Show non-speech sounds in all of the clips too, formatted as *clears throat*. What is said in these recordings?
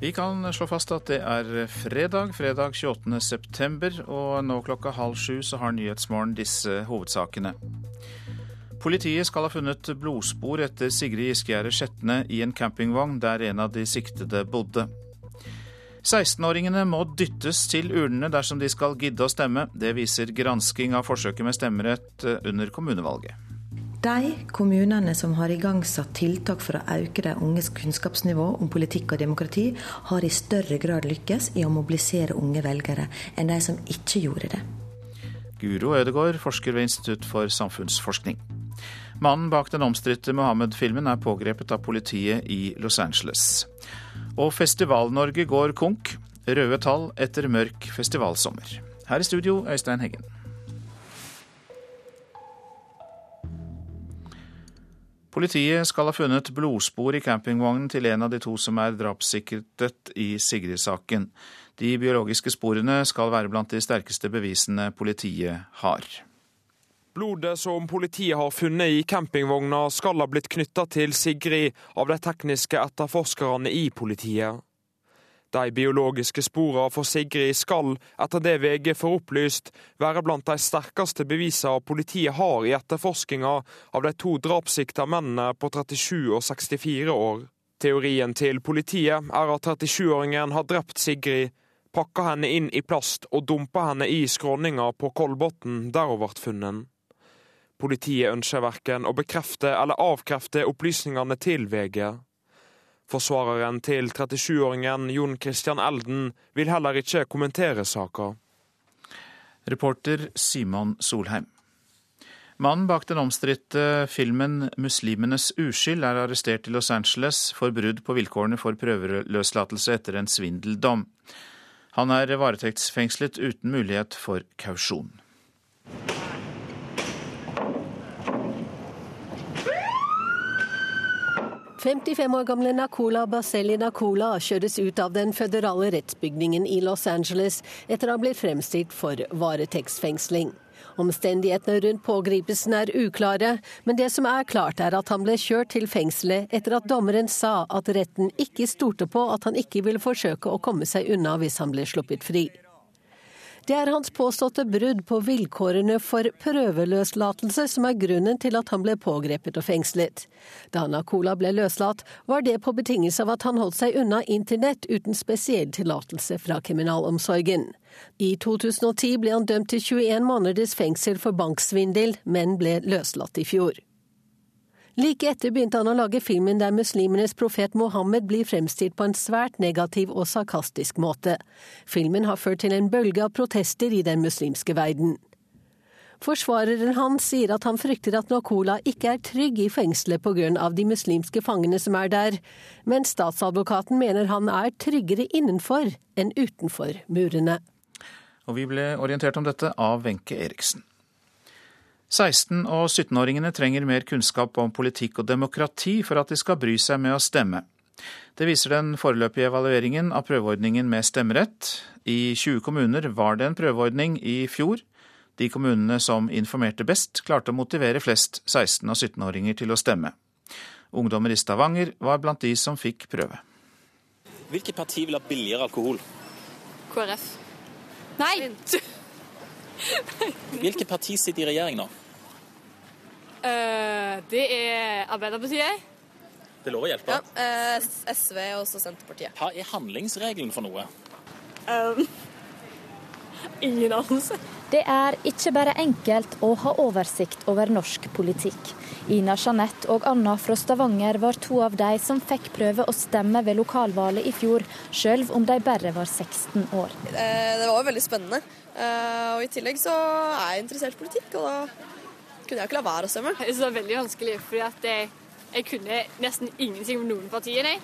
Vi kan slå fast at det er fredag, fredag 28. september, og nå klokka halv sju så har Nyhetsmorgen disse hovedsakene. Politiet skal ha funnet blodspor etter Sigrid Giskegjerde Skjetne i en campingvogn der en av de siktede bodde. 16-åringene må dyttes til urnene dersom de skal gidde å stemme. Det viser gransking av forsøket med stemmerett under kommunevalget. De kommunene som har igangsatt tiltak for å øke de unges kunnskapsnivå om politikk og demokrati, har i større grad lykkes i å mobilisere unge velgere enn de som ikke gjorde det. Guro Ødegård, forsker ved Institutt for samfunnsforskning. Mannen bak den omstridte Mohammed-filmen er pågrepet av politiet i Los Angeles. Og Festival-Norge går konk. Røde tall etter mørk festivalsommer. Her i studio, Øystein Heggen. Politiet skal ha funnet blodspor i campingvognen til en av de to som er drapssikret i Sigrid-saken. De biologiske sporene skal være blant de sterkeste bevisene politiet har. Blodet som politiet har funnet i campingvogna skal ha blitt knytta til Sigrid av de tekniske etterforskerne i politiet. De biologiske sporene for Sigrid skal, etter det VG får opplyst, være blant de sterkeste bevisene politiet har i etterforskninga av de to drapssikta mennene på 37 og 64 år. Teorien til politiet er at 37-åringen har drept Sigrid, pakka henne inn i plast og dumpa henne i skråninga på Kolbotn, der hun ble funnet. Politiet ønsker verken å bekrefte eller avkrefte opplysningene til VG. Forsvareren til 37-åringen Jon Christian Elden vil heller ikke kommentere saka. Reporter Simon Solheim. Mannen bak den omstridte filmen 'Muslimenes uskyld' er arrestert i Los Angeles for brudd på vilkårene for prøveløslatelse etter en svindeldom. Han er varetektsfengslet uten mulighet for kausjon. 55 år gamle Nakola Baselli Nakola kjøres ut av den føderale rettsbygningen i Los Angeles etter å ha blitt fremstilt for varetektsfengsling. Omstendighetene rundt pågripelsen er uklare, men det som er klart er at han ble kjørt til fengselet etter at dommeren sa at retten ikke stolte på at han ikke ville forsøke å komme seg unna hvis han ble sluppet fri. Det er hans påståtte brudd på vilkårene for prøveløslatelse som er grunnen til at han ble pågrepet og fengslet. Da Nakola ble løslatt, var det på betingelse av at han holdt seg unna internett uten spesiell tillatelse fra kriminalomsorgen. I 2010 ble han dømt til 21 måneders fengsel for banksvindel, men ble løslatt i fjor. Like etter begynte han å lage filmen der muslimenes profet Mohammed blir fremstilt på en svært negativ og sarkastisk måte. Filmen har ført til en bølge av protester i den muslimske verden. Forsvareren hans sier at han frykter at Nakola ikke er trygg i fengselet pga. de muslimske fangene som er der, men statsadvokaten mener han er tryggere innenfor enn utenfor murene. Og vi ble orientert om dette av Wenche Eriksen. 16- og 17-åringene trenger mer kunnskap om politikk og demokrati for at de skal bry seg med å stemme. Det viser den foreløpige evalueringen av prøveordningen med stemmerett. I 20 kommuner var det en prøveordning i fjor. De kommunene som informerte best, klarte å motivere flest 16- og 17-åringer til å stemme. Ungdommer i Stavanger var blant de som fikk prøve. Hvilket parti vil ha billigere alkohol? KrF. Nei! Hvilket parti sitter i regjering nå? Uh, det er Arbeiderpartiet. Det er lov å hjelpe. Ja, uh, SV og også Senterpartiet. Hva er handlingsregelen for noe? Um, *laughs* ingen anelse. Det er ikke bare enkelt å ha oversikt over norsk politikk. Ina Jeanette og Anna fra Stavanger var to av de som fikk prøve å stemme ved lokalvalget i fjor, selv om de bare var 16 år. Eh, det var veldig spennende. Eh, og I tillegg så er jeg interessert i politikk, og da kunne jeg ikke la være å stemme. Jeg synes det var veldig vanskelig, fordi at jeg, jeg kunne nesten ingenting om noen partier. Nei.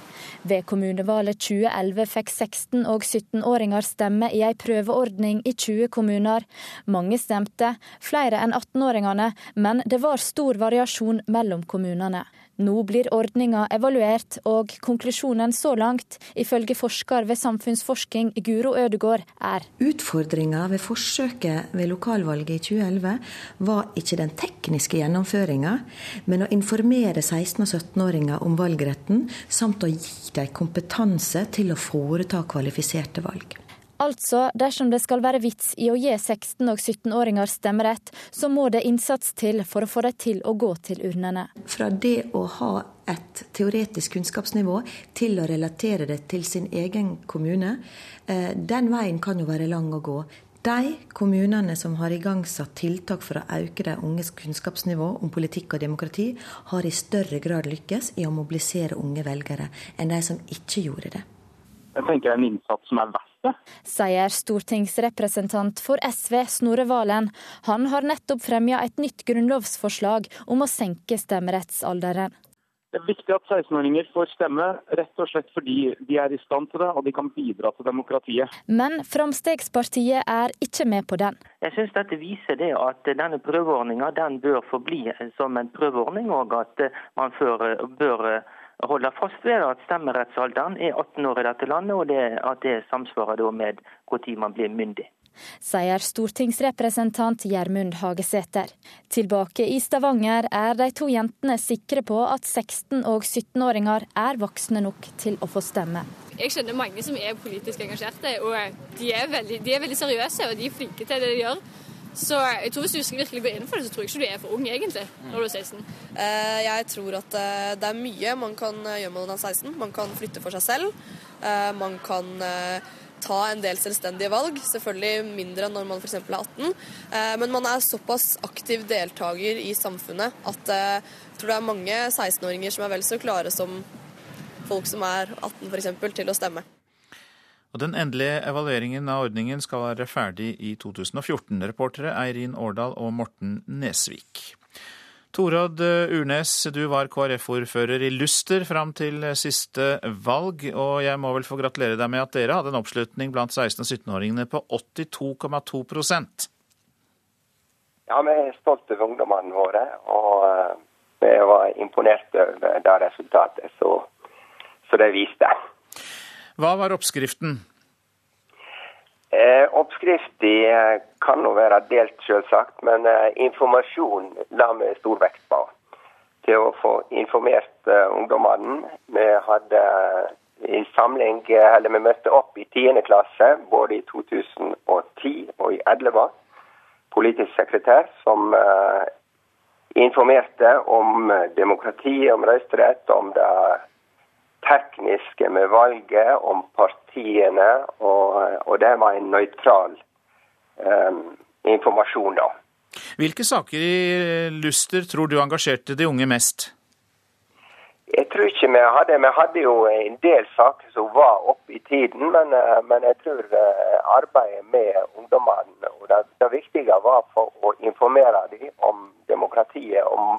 Ved kommunevalget 2011 fikk 16- og 17-åringer stemme i ei prøveordning i 20 kommuner. Mange stemte, flere enn 18-åringene, men det var stor variasjon mellom kommunene. Nå blir ordninga evaluert, og konklusjonen så langt, ifølge forsker ved samfunnsforsking Guro Ødegård, er Utfordringa ved forsøket ved lokalvalget i 2011 var ikke den tekniske gjennomføringa, men å informere 16- og 17-åringer om valgretten, samt å gi dem kompetanse til å foreta kvalifiserte valg. Altså, dersom det skal være vits i å gi 16- og 17-åringer stemmerett, så må det innsats til for å få dem til å gå til urnene. Fra det å ha et teoretisk kunnskapsnivå til å relatere det til sin egen kommune, eh, den veien kan jo være lang å gå. De kommunene som har igangsatt tiltak for å øke de unges kunnskapsnivå om politikk og demokrati, har i større grad lykkes i å mobilisere unge velgere enn de som ikke gjorde det. Jeg tenker er en innsats som er verdt det. Sier stortingsrepresentant for SV Snorre Valen. Han har nettopp fremja et nytt grunnlovsforslag om å senke stemmerettsalderen. Det er viktig at 16-åringer får stemme, rett og slett fordi de er i stand til det og de kan bidra til demokratiet. Men Frp er ikke med på den. Jeg synes dette viser det at denne prøveordninga bør forbli som en prøveordning, og at man bør holde fast ved at stemmerettsalderen er 18 år i dette landet, og det, at det samsvarer med når man blir myndig. Sier stortingsrepresentant Gjermund Hagesæter. Tilbake i Stavanger er de to jentene sikre på at 16- og 17-åringer er voksne nok til å få stemme. Jeg skjønner mange som er politisk engasjerte, og de er veldig, de er veldig seriøse og de er flinke til det de gjør. Så jeg tror Hvis du skal virkelig gå inn for det, så tror jeg ikke du er for ung egentlig, når du er 16. Eh, jeg tror at eh, det er mye man kan eh, gjøre når man er 16. Man kan flytte for seg selv. Man kan ta en del selvstendige valg, selvfølgelig mindre enn når man f.eks. er 18. Men man er såpass aktiv deltaker i samfunnet at jeg tror det er mange 16-åringer som er vel så klare som folk som er 18 f.eks. til å stemme. Og Den endelige evalueringen av ordningen skal være ferdig i 2014. Reportere Eirin Årdal og Morten Nesvik. Torod Urnes, du var KrF-ordfører i Luster fram til siste valg, og jeg må vel få gratulere deg med at dere hadde en oppslutning blant 16- og 17-åringene på 82,2% Ja, vi er stolte over ungdommene våre, og eh, vi var imponert over det resultatet som det viste. Hva var oppskriften? Eh, Oppskrifta eh, kan nå være delt, selvsagt, men eh, informasjon la vi stor vekt på. Til å få informert eh, ungdommene. Vi hadde i en samling, eh, eller vi møtte opp i 10. klasse både i 2010 og i 2011. Politisk sekretær som informerte om demokrati, om røysterett, om det tekniske med valget, om partiene, og, og det var en nøytral um, informasjon, da. Hvilke saker i Luster tror du engasjerte de unge mest? Jeg tror ikke vi hadde Vi hadde jo en del saker som var oppe i tiden, men, eh, men jeg tror eh, arbeidet med ungdommene og det, det viktige var for å informere dem om demokratiet, om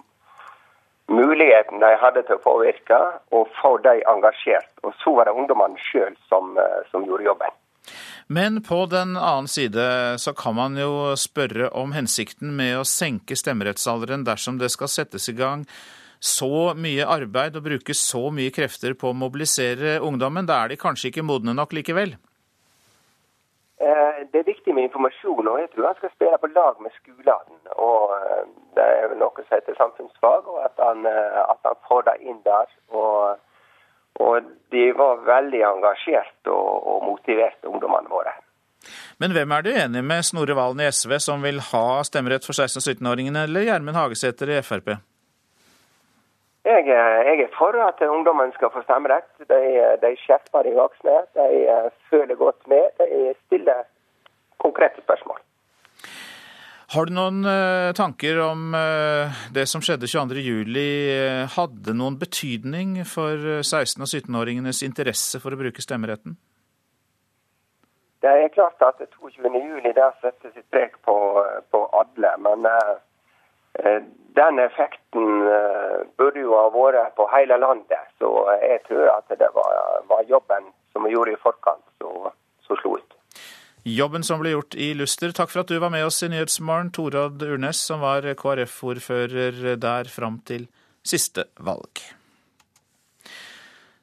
muligheten de hadde til å påvirke, og få dem engasjert. Og så var det ungdommene sjøl som, eh, som, gjorde jobben. Men på den annen side så kan man jo spørre om hensikten med å senke stemmerettsalderen dersom det skal settes i gang så mye arbeid og brukes så mye krefter på å mobilisere ungdommen. Da er de kanskje ikke modne nok likevel? Eh, det er viktig med informasjon, og jeg tror han skal spille på lag med skolene. Og eh, det er noe som heter samfunnsfag, og at han, eh, at han får det inn der. Og, og de var veldig engasjert og, og motiverte, ungdommene våre. Men hvem er du enig med, Snorre Valen i SV, som vil ha stemmerett for 16- og 17-åringene, eller Gjermund Hagesæter i Frp? Jeg, jeg, er for at ungdommen skal få stemmerett. De, de skjerper de voksne. De føler godt med. De stiller konkrete spørsmål. Har du noen tanker om det som skjedde 22.07, uh, hadde noen betydning for 16- og 17-åringenes interesse for å bruke stemmeretten? Det er klart at 22.07 setter sitt preg på, på alle. Men den effekten burde jo ha vært på hele landet. Så jeg tror at det var, var jobben som vi gjorde i forkant som slo ut. Jobben som ble gjort i Luster. Takk for at du var med oss i Nyhetsmorgen, Torad Urnes, som var KrF-ordfører der fram til siste valg.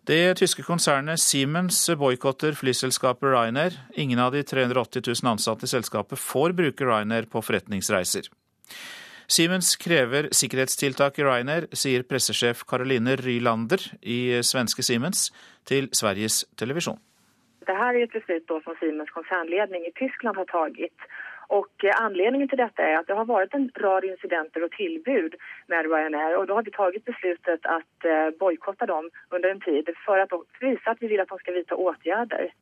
Det tyske konsernet Siemens boikotter flyselskapet Ryanair. Ingen av de 380 000 ansatte i selskapet får bruke Ryanair på forretningsreiser. Siemens krever sikkerhetstiltak i Ryanair, sier pressesjef Caroline Rylander i svenske Siemens til Sveriges Televisjon. Det her er et beslut som Siemens konsernledning i Tyskland har tatt. Och eh, anledningen till detta är att det har varit en rad incidenter och tillbud med Ryanair och då har vi tagit beslutet att eh, bojkotta dem under en tid för att visa att vi vill att de ska vidta åtgärder.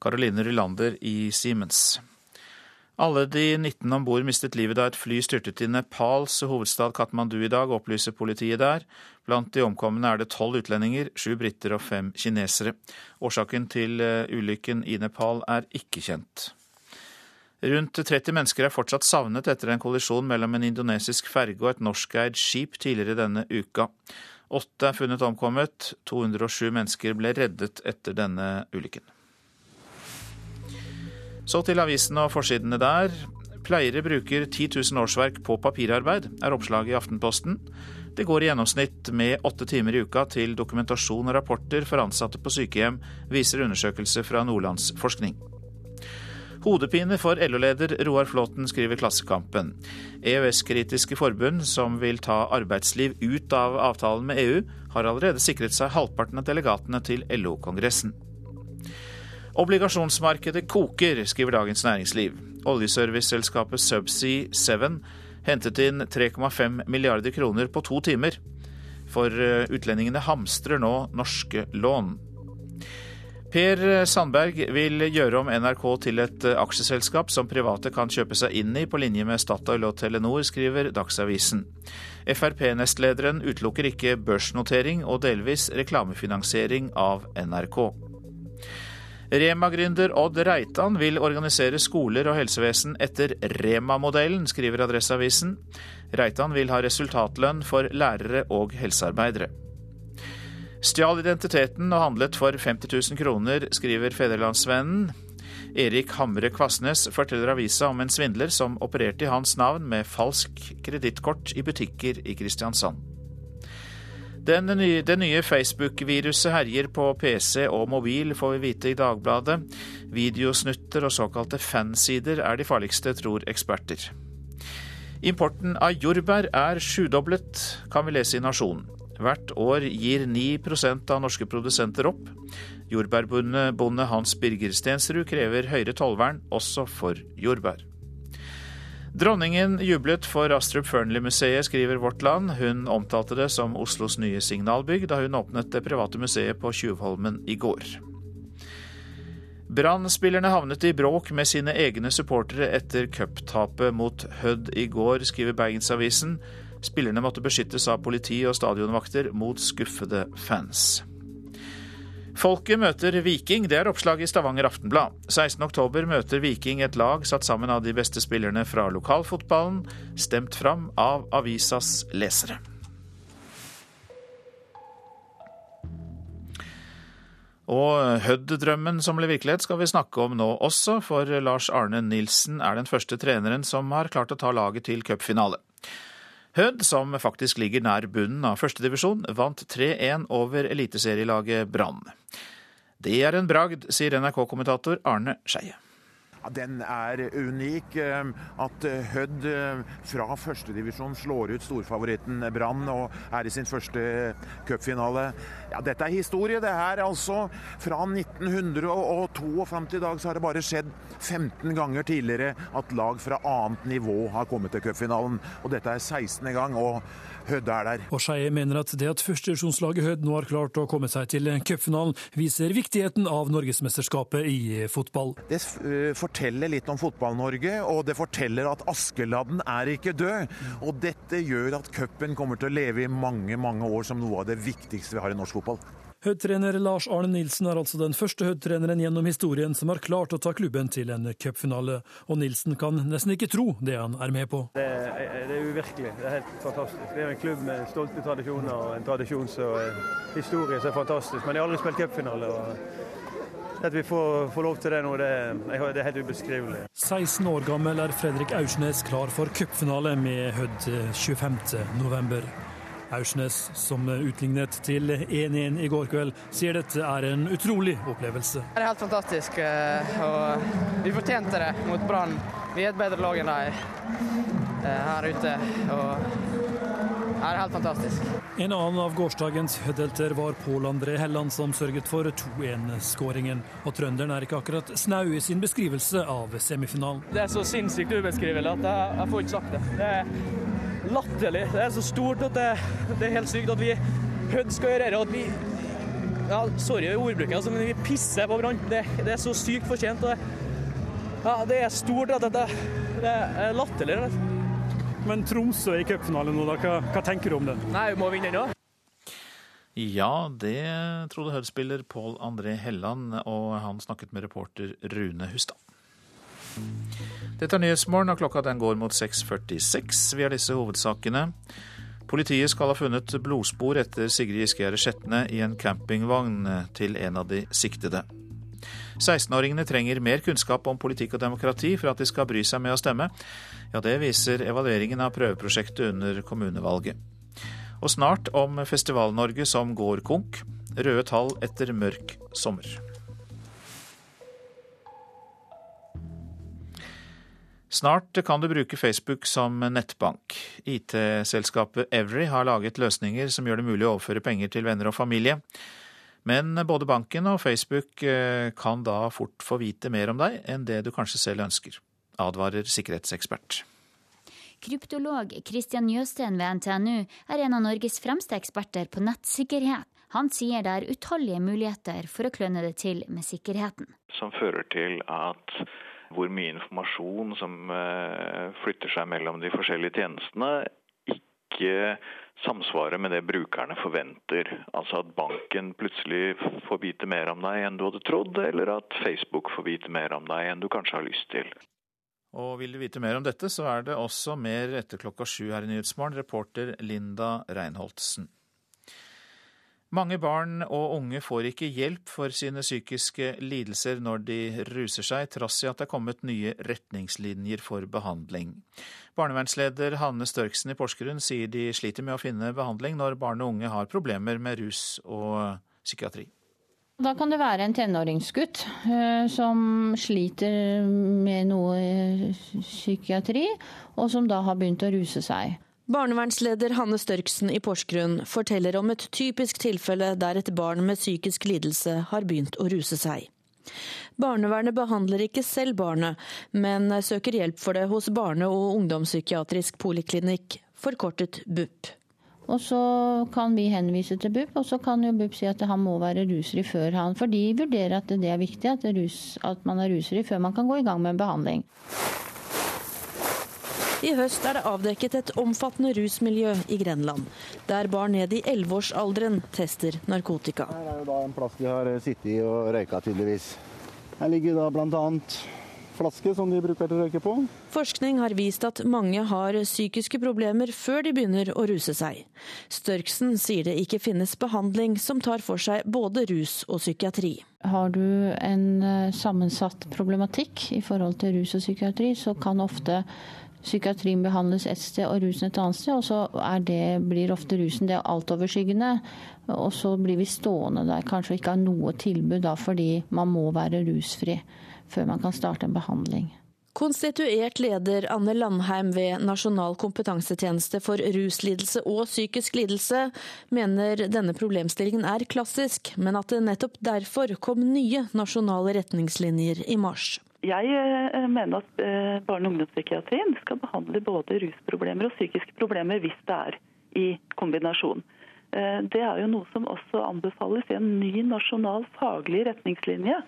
Caroline Rylander i Siemens. Alle de 19 om bord mistet livet da et fly styrtet i Nepals hovedstad Katmandu i dag, opplyser politiet der. Blant de omkomne er det tolv utlendinger, sju briter og fem kinesere. Årsaken til eh, ulykken i Nepal er ikke kjent. Rundt 30 mennesker er fortsatt savnet etter en kollisjon mellom en indonesisk ferge og et norskeid skip tidligere denne uka. Åtte er funnet omkommet, 207 mennesker ble reddet etter denne ulykken. Så til avisene og forsidene der. Pleiere bruker 10 000 årsverk på papirarbeid, er oppslaget i Aftenposten. Det går i gjennomsnitt med åtte timer i uka til dokumentasjon og rapporter for ansatte på sykehjem, viser undersøkelse fra Nordlandsforskning. Hodepine for LO-leder Roar Flåten, skriver Klassekampen. EØS-kritiske forbund som vil ta arbeidsliv ut av avtalen med EU, har allerede sikret seg halvparten av delegatene til LO-kongressen. Obligasjonsmarkedet koker, skriver Dagens Næringsliv. Oljeserviceselskapet Subsea 7 hentet inn 3,5 milliarder kroner på to timer. For eh, utlendingene hamstrer nå norske lån. Per Sandberg vil gjøre om NRK til et aksjeselskap som private kan kjøpe seg inn i på linje med Statoil og Telenor, skriver Dagsavisen. Frp-nestlederen utelukker ikke børsnotering og delvis reklamefinansiering av NRK. Rema-gründer Odd Reitan vil organisere skoler og helsevesen etter Rema-modellen, skriver Adresseavisen. Reitan vil ha resultatlønn for lærere og helsearbeidere. Stjal identiteten og handlet for 50 000 kroner, skriver Federlandsvennen. Erik Hamre Kvassnes forteller avisa om en svindler som opererte i hans navn med falsk kredittkort i butikker i Kristiansand. Nye, det nye Facebook-viruset herjer på PC og mobil, får vi vite i Dagbladet. Videosnutter og såkalte fansider er de farligste, tror eksperter. Importen av jordbær er sjudoblet, kan vi lese i Nasjonen. Hvert år gir 9% av norske produsenter opp. Jordbærbonde Hans Birger Stensrud krever høyere tollvern også for jordbær. Dronningen jublet for Astrup Fearnley-museet, skriver Vårt Land. Hun omtalte det som Oslos nye signalbygg da hun åpnet det private museet på Tjuvholmen i går. Brann-spillerne havnet i bråk med sine egne supportere etter cuptapet mot Hødd i går, skriver Bergensavisen. Spillerne måtte beskyttes av politi og stadionvakter mot skuffede fans. Folket møter Viking, det er oppslag i Stavanger Aftenblad. 16.10 møter Viking et lag satt sammen av de beste spillerne fra lokalfotballen, stemt fram av avisas lesere. Og Hødd-drømmen som ble virkelighet skal vi snakke om nå også, for Lars Arne Nilsen er den første treneren som har klart å ta laget til cupfinale. Hødd, som faktisk ligger nær bunnen av førstedivisjon, vant 3-1 over eliteserielaget Brann. Det er en bragd, sier NRK-kommentator Arne Skeie. Den er unik. Eh, at eh, Hødd eh, fra førstedivisjon slår ut storfavoritten Brann og er i sin første cupfinale. Ja, dette er historie. Det her altså Fra 1902 og fram til i dag så har det bare skjedd 15 ganger tidligere at lag fra annet nivå har kommet til cupfinalen. Og dette er 16. gang. og Hødd er der. Og Skeie mener at det at førstedivisjonslaget Hødd nå har klart å komme seg til cupfinalen, viser viktigheten av norgesmesterskapet i fotball. Det forteller litt om Fotball-Norge, og det forteller at Askeladden er ikke død. Og dette gjør at cupen kommer til å leve i mange, mange år som noe av det viktigste vi har i norsk fotball. Hødd-trener Lars Arne Nilsen er altså den første Hødd-treneren gjennom historien som har klart å ta klubben til en cupfinale. Og Nilsen kan nesten ikke tro det han er med på. Det er, det er uvirkelig. Det er helt fantastisk. Det er en klubb med stolte tradisjoner og en tradisjons- og en historie som er fantastisk. Men jeg har aldri spilt cupfinale. At vi får, får, lov til det nå, det, det er helt ubeskrivelig. 16 år gammel er Fredrik Aursnes klar for cupfinale med Hødd 25.11. Aursnes, som utlignet til 1-1 i går kveld, sier dette er en utrolig opplevelse. Det er helt fantastisk. og Vi fortjente det mot Brann. Vi er et bedre lag enn de her ute. og det er helt fantastisk. En annen av gårsdagens hødhelter var Pål André Helland, som sørget for 2-1-skåringen. Og trønderen er ikke akkurat snau i sin beskrivelse av semifinalen. Det er så sinnssykt ubeskrivelig at jeg, jeg får ikke sagt det. Det er latterlig. Det er så stort at det, det er helt sykt at vi Hødd skal gjøre det. At vi ja, Sorry ordbruken, altså, men vi pisser på Brann. Det, det, er så sykt fortjent. Og det, ja, det er stort at dette Det er latterlig. Men Tromsø i cupfinale nå, da. Hva, hva, tenker du om det? Nei, vi må vinne nå. Ja, det trodde Hødd-spiller Pål André Helland, og han snakket med reporter Rune Hustad. Dette er Nyhetsmorgen, og klokka den går mot 6.46. Vi har disse hovedsakene. Politiet skal ha funnet blodspor etter Sigrid Giskegjerde Skjetne i en campingvogn til en av de siktede. 16-åringene trenger mer kunnskap om politikk og demokrati for at de skal bry seg med å stemme. Ja, det viser evalueringen av prøveprosjektet under kommunevalget. Og snart om Festival-Norge som går konk. Røde tall etter mørk sommer. Snart kan du bruke Facebook som nettbank. IT-selskapet Every har laget løsninger som gjør det mulig å overføre penger til venner og familie. Men både banken og Facebook eh, kan da fort få vite mer om deg enn det du kanskje selv ønsker, advarer sikkerhetsekspert. Kryptolog Christian Jøsten ved NTNU er en av Norges fremste eksperter på nettsikkerhet. Han sier det er utallige muligheter for å kløne det til med sikkerheten. Som fører til at hvor mye informasjon som eh, flytter seg mellom de forskjellige tjenestene, ikke samsvarer med det brukerne forventer. Altså at banken plutselig får vite mer om deg enn du hadde trodd, eller at Facebook får vite mer om deg enn du kanskje har lyst til. Og vil du vite mer om dette, så er det også mer etter klokka sju her i Nyhetsmorgen, reporter Linda Reinholdsen. Mange barn og unge får ikke hjelp for sine psykiske lidelser når de ruser seg, trass i at det er kommet nye retningslinjer for behandling. Barnevernsleder Hanne Størksen i Porsgrunn sier de sliter med å finne behandling når barn og unge har problemer med rus og psykiatri. Da kan det være en tenåringsgutt uh, som sliter med noe psykiatri, og som da har begynt å ruse seg. Barnevernsleder Hanne Størksen i Porsgrunn forteller om et typisk tilfelle der et barn med psykisk lidelse har begynt å ruse seg. Barnevernet behandler ikke selv barnet, men søker hjelp for det hos barne- og ungdomspsykiatrisk poliklinikk, forkortet BUP. Og så kan vi henvise til BUP, og så kan jo BUP si at han må være rusfri før han For de vurderer at det er viktig at, rus, at man er rusfri før man kan gå i gang med en behandling. I høst er det avdekket et omfattende rusmiljø i Grenland, der barn ned i 11-årsalderen tester narkotika. Her er jo da en plass de har sittet og røyka, tydeligvis. Her ligger da bl.a. flaske som de bruker til å røyke på. Forskning har vist at mange har psykiske problemer før de begynner å ruse seg. Størksen sier det ikke finnes behandling som tar for seg både rus og psykiatri. Har du en eh, sammensatt problematikk i forhold til rus og psykiatri, så kan ofte psykiatrien behandles et sted og rusen et annet sted, og så det, blir ofte rusen det altoverskyggende. Og så blir vi stående der kanskje ikke har noe tilbud da, fordi man må være rusfri før man kan starte en behandling. Konstituert leder Anne Landheim ved Nasjonal kompetansetjeneste for ruslidelse og psykisk lidelse mener denne problemstillingen er klassisk, men at det nettopp derfor kom nye nasjonale retningslinjer i mars. Jeg eh, mener at eh, barne- og ungdomspsykiatrien skal behandle både rusproblemer og psykiske problemer hvis det er i kombinasjon. Eh, det er jo noe som også anbefales i en ny nasjonal faglig retningslinje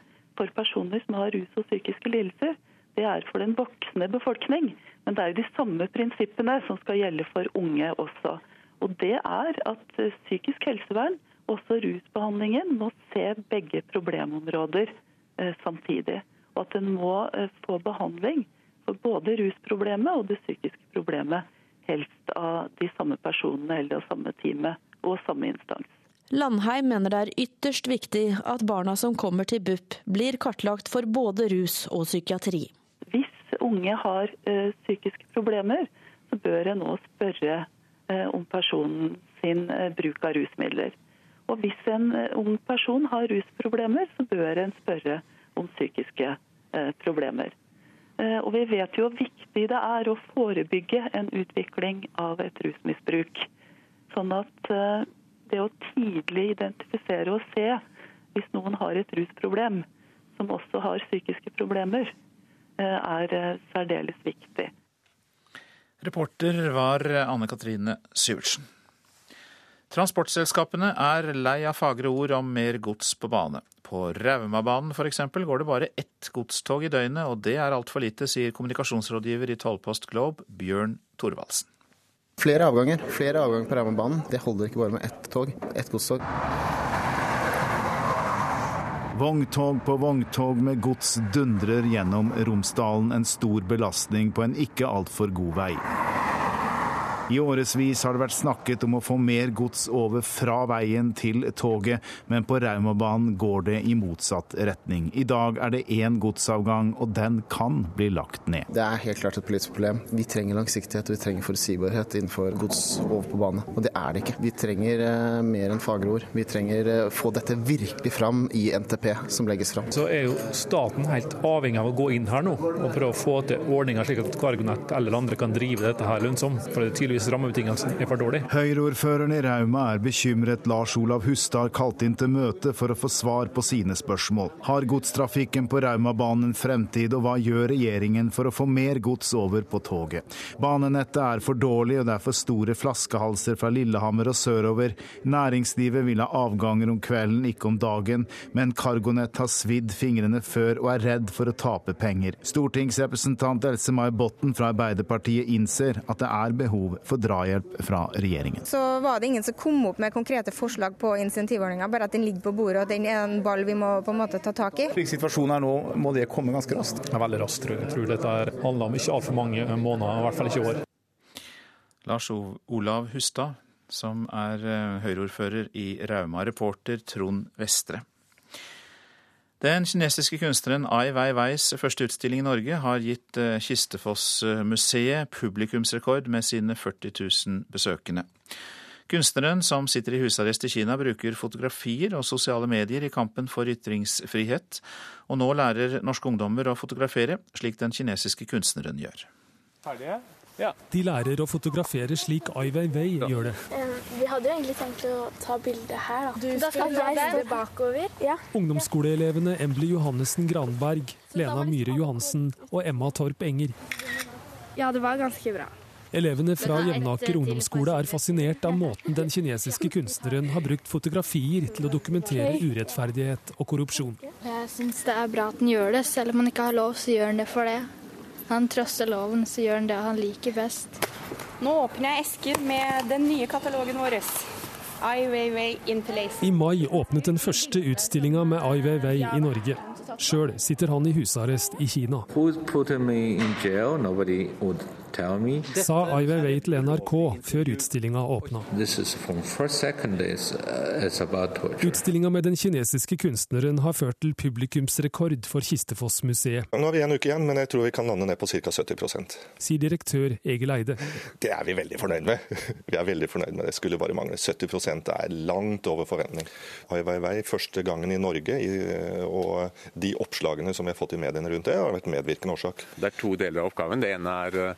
for personer som har rus og psykiske lidelser. Det er for den voksne befolkning, men det er jo de samme prinsippene som skal gjelde for unge også. Og det er at psykisk helsevern, også rusbehandlingen, må se begge problemområder samtidig og at en må eh, få behandling for både rusproblemet og det psykiske problemet. Helst av de samme personene eller av samme teamet og samme instans. Landheim mener det er ytterst viktig at barna som kommer til BUP blir kartlagt for både rus og psykiatri. Hvis unge har ø, psykiske problemer, så bør en nå spørre ø, om personens sin bruk av rusmidler. Og hvis en ung person har rusproblemer, så bør en spørre om psykiske problemer. Og vi vet jo hvor viktig det er å forebygge en utvikling av et rusmisbruk. Sånn at det å tidlig identifisere og se hvis noen har et rusproblem, som også har psykiske problemer, er særdeles viktig. Reporter var Anne Katrine Syvertsen. Transportselskapene er lei av fagre ord om mer gods på bane. På Raumabanen f.eks. går det bare ett godstog i døgnet, og det er altfor lite, sier kommunikasjonsrådgiver i Tollpost Globe, Bjørn Thorvaldsen. Flere avganger flere avganger på Raumabanen. Det holder ikke bare med ett tog, ett godstog. Vogntog på vogntog med gods dundrer gjennom Romsdalen, en stor belastning på en ikke altfor god vei. I årevis har det vært snakket om å få mer gods over fra veien til toget, men på Raumabanen går det i motsatt retning. I dag er det én godsavgang, og den kan bli lagt ned. Det er helt klart et politisk problem. Vi trenger langsiktighet og vi trenger forutsigbarhet innenfor gods over på bane. Og det er det ikke. Vi trenger eh, mer enn fagre ord. Vi trenger å få dette virkelig fram i NTP som legges fram. Så er jo staten helt avhengig av å gå inn her nå og prøve å få til ordninger slik at Cargonett eller andre kan drive dette her lønnsomt. For det er tydeligvis rammebetingelsene er for dårlige. Høyreordføreren i Rauma er bekymret. Lars Olav Hustad har kalt inn til møte for å få svar på sine spørsmål. Har godstrafikken på Raumabanen fremtid, og hva gjør regjeringen for å få mer gods over på toget? Banenettet er for dårlig, og det er for store flaskehalser fra Lillehammer og sørover. Næringslivet vil ha avganger om kvelden, ikke om dagen, men Cargonet har svidd fingrene før og er redd for å tape penger. Stortingsrepresentant Else-May Botten fra Arbeiderpartiet innser at det er behov for drahjelp fra regjeringen. Så var det ingen som kom opp med konkrete forslag på insentivordninga, bare at den ligger på bordet og den er en ball vi må på en måte ta tak i. Slik situasjonen er nå, må det komme ganske raskt? Ja, veldig raskt, tror jeg. jeg tror dette handler om ikke altfor mange måneder, i hvert fall ikke år. Lars Olav Hustad, som er Høyre-ordfører i Rauma, reporter Trond Vestre. Den kinesiske kunstneren Ai Weiweis første utstilling i Norge har gitt Kistefoss-museet publikumsrekord med sine 40 000 besøkende. Kunstneren, som sitter i husarrest i Kina, bruker fotografier og sosiale medier i kampen for ytringsfrihet, og nå lærer norske ungdommer å fotografere, slik den kinesiske kunstneren gjør. Ferdige? Ja. De lærer å fotografere slik Ai Weiwei gjør det. Vi hadde jo egentlig tenkt å ta bilde her, da. Du da skal jeg stå bakover. Ja. Ungdomsskoleelevene Embly Johannessen Granberg, Lena Myhre Johansen og Emma Torp Enger. Ja, det var ganske bra. Elevene fra Jevnaker ungdomsskole er fascinert av måten den kinesiske kunstneren har brukt fotografier til å dokumentere urettferdighet og korrupsjon. Jeg syns det er bra at den gjør det, selv om man ikke har lov, så gjør den det for det. Han trosser loven, så gjør han det han liker best. Nå åpner jeg esken med den nye katalogen vår. Ai Weiwei in place. I mai åpnet den første utstillinga med Ai Weiwei i Norge. Sjøl sitter han i husarrest i Kina. Sa Ai Weiwei til NRK før utstillinga åpna. Utstillinga med den kinesiske kunstneren har ført til publikumsrekord for Kistefoss-museet. Nå har vi en uke igjen, men jeg tror vi kan lande ned på ca. 70 Sier direktør Egil Eide. Det er vi veldig fornøyd med. *laughs* Vi er veldig fornøyd med det. Skulle bare mangle. 70% er langt over forventning. Ai Weiwei første gangen i Norge, og de oppslagene som vi har fått i mediene rundt det, har vært medvirkende årsak. Det er to deler av oppgaven. Det ene er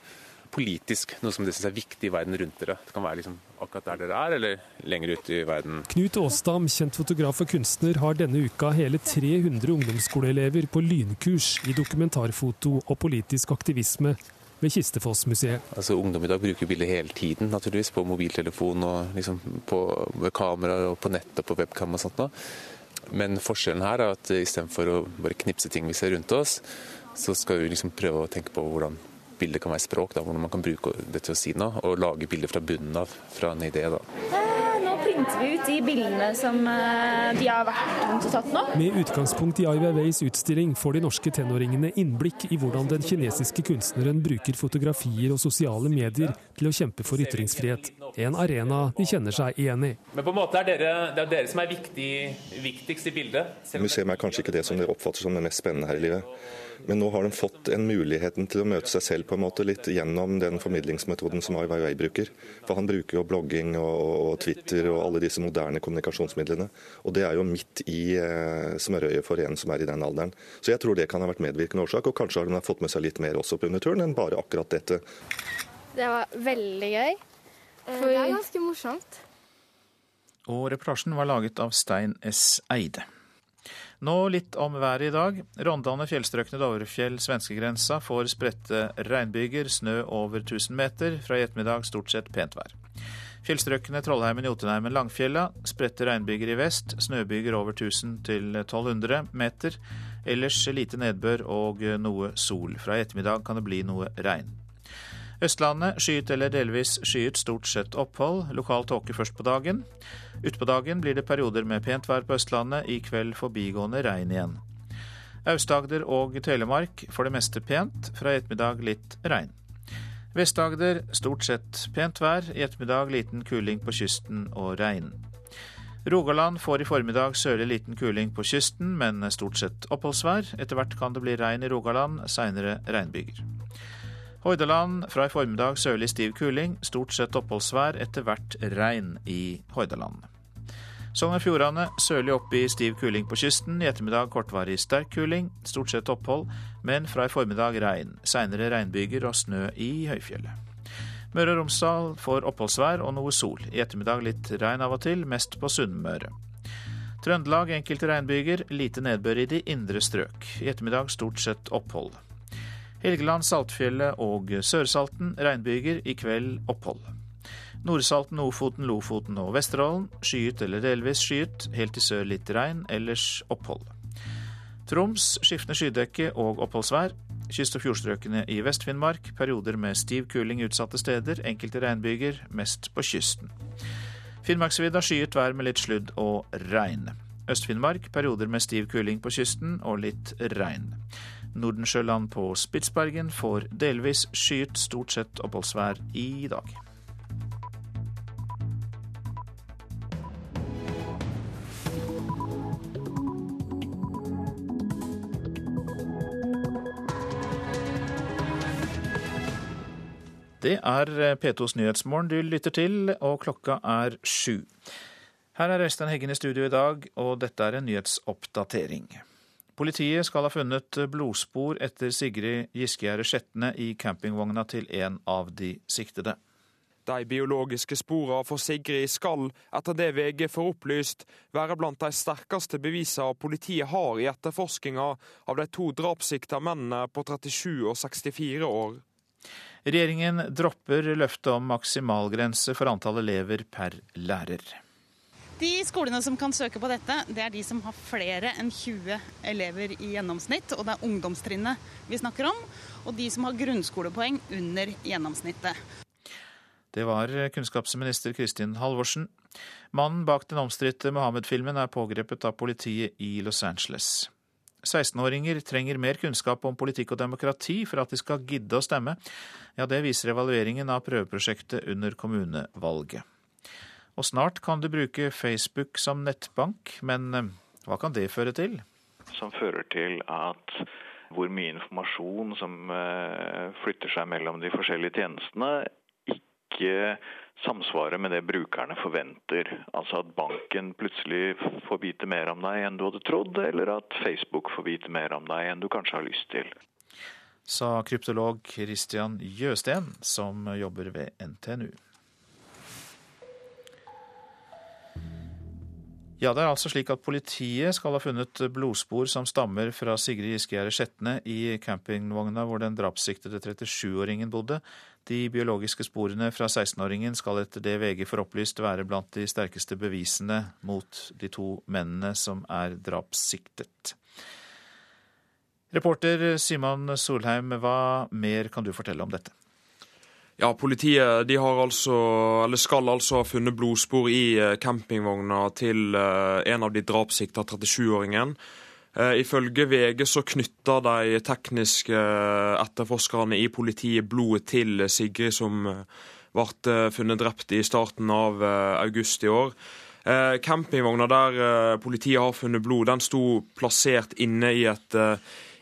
politisk, noe som det synes er viktig i verden rundt dere. Det kan være liksom akkurat der dere er, eller lenger ute i verden. Knut Aastam, kjent fotograf og kunstner, har denne uka hele 300 ungdomsskoleelever på lynkurs i dokumentarfoto og politisk aktivisme ved Kistefossmuseet. Altså, ungdom i dag bruker bilder hele tiden, naturligvis, på mobiltelefon og liksom på kamera og på nett og på webcam og sånt. Da. Men forskjellen her er at istedenfor å bare knipse ting vi ser rundt oss, så skal vi liksom prøve å tenke på hvordan bildet kan være språk, da, hvordan man kan bruke det til å si noe, og lage bilder fra bunnen av, fra en idé. da. Nå printer vi ut de bildene som de har vært rundt og tatt nå. Med utgangspunkt i Ai Weiweis utstilling får de norske tenåringene innblikk i hvordan den kinesiske kunstneren bruker fotografier og sosiale medier til å kjempe for ytringsfrihet. En arena de kjenner seg igjen i. Men på en måte er dere, det er dere som er viktig, viktigst i bildet? Museum er kanskje ikke det som dere oppfatter som det mest spennende her i livet. Men nå har de fått en muligheten til å møte seg selv på en måte litt gjennom den formidlingsmetoden som Ai Weiwei bruker. For han bruker jo blogging og, og, Twitter og alle disse moderne kommunikasjonsmidlene. Og det er jo midt i eh, smørøyet for en som er i den alderen. Så jeg tror det kan ha vært medvirkende årsak, og kanskje har de fått med seg litt mer også på under turen enn bare akkurat dette. Det var veldig gøy. For... Det er ganske morsomt. Og reportasjen var laget av Stein S. Eide. Nå litt om været i dag. Rondane, fjellstrøkene Dovrefjell, svenskegrensa får spredte regnbyger, snø over 1000 meter. Fra i ettermiddag stort sett pent vær. Fjellstrøkene Trollheimen, Jotunheimen, Langfjella. Spredte regnbyger i vest. Snøbyger over 1000 til 1200 meter. Ellers lite nedbør og noe sol. Fra i ettermiddag kan det bli noe regn. Østlandet skyet eller delvis skyet, stort sett opphold. Lokal tåke først på dagen. Utpå dagen blir det perioder med pent vær på Østlandet, i kveld forbigående regn igjen. Aust-Agder og Telemark for det meste pent, fra i ettermiddag litt regn. Vest-Agder stort sett pent vær, i ettermiddag liten kuling på kysten og regn. Rogaland får i formiddag sørlig liten kuling på kysten, men stort sett oppholdsvær. Etter hvert kan det bli regn i Rogaland, seinere regnbyger. Hordaland fra i formiddag sørlig stiv kuling, stort sett oppholdsvær, etter hvert regn i Hordaland. Sogn og Fjordane sørlig opp i stiv kuling på kysten, i ettermiddag kortvarig sterk kuling, stort sett opphold, men fra i formiddag regn. Seinere regnbyger og snø i høyfjellet. Møre og Romsdal får oppholdsvær og noe sol. I ettermiddag litt regn av og til, mest på Sunnmøre. Trøndelag enkelte regnbyger, lite nedbør i de indre strøk. I ettermiddag stort sett opphold. Helgeland, Saltfjellet og Sørsalten regnbyger, i kveld opphold. Nordsalten, Ofoten, Lofoten og Vesterålen skyet eller delvis skyet, helt i sør litt regn, ellers opphold. Troms skiftende skydekke og oppholdsvær. Kyst- og fjordstrøkene i Vest-Finnmark perioder med stiv kuling utsatte steder, enkelte regnbyger, mest på kysten. Finnmarksvidda skyet vær med litt sludd og regn. Øst-Finnmark perioder med stiv kuling på kysten og litt regn. Nordensjøland på Spitsbergen får delvis skyet, stort sett oppholdsvær i dag. Det er P2s Nyhetsmorgen du lytter til, og klokka er sju. Her er Øystein Heggen i studio i dag, og dette er en nyhetsoppdatering. Politiet skal ha funnet blodspor etter Sigrid Giskegjerde Skjetne i campingvogna til en av de siktede. De biologiske sporene for Sigrid skal, etter det VG får opplyst, være blant de sterkeste bevisene politiet har i etterforskninga av de to drapssikta mennene på 37 og 64 år. Regjeringen dropper løftet om maksimalgrense for antall elever per lærer. De skolene som kan søke på dette, det er de som har flere enn 20 elever i gjennomsnitt. Og det er ungdomstrinnet vi snakker om, og de som har grunnskolepoeng under gjennomsnittet. Det var kunnskapsminister Kristin Halvorsen. Mannen bak den omstridte Mohammed-filmen er pågrepet av politiet i Los Angeles. 16-åringer trenger mer kunnskap om politikk og demokrati for at de skal gidde å stemme. Ja, det viser evalueringen av prøveprosjektet under kommunevalget. Og snart kan du bruke Facebook som nettbank, men eh, hva kan det føre til? Som fører til at hvor mye informasjon som eh, flytter seg mellom de forskjellige tjenestene, ikke samsvarer med det brukerne forventer. Altså at banken plutselig får vite mer om deg enn du hadde trodd, eller at Facebook får vite mer om deg enn du kanskje har lyst til. Sa kryptolog Christian Jøsten, som jobber ved NTNU. Ja, det er altså slik at Politiet skal ha funnet blodspor som stammer fra Sigrid Giskegjerde Skjetne i campingvogna hvor den drapssiktede 37-åringen bodde. De biologiske sporene fra 16-åringen skal etter det VG får opplyst være blant de sterkeste bevisene mot de to mennene som er drapssiktet. Reporter Simon Solheim, hva mer kan du fortelle om dette? Ja, Politiet de har altså, eller skal altså ha funnet blodspor i eh, campingvogna til eh, en av de drapssikta 37-åringen. Eh, ifølge VG så knytta de tekniske etterforskerne i politiet blodet til Sigrid som ble funnet drept i starten av august i år. Campingvogna der politiet har funnet blod, den sto plassert inne i et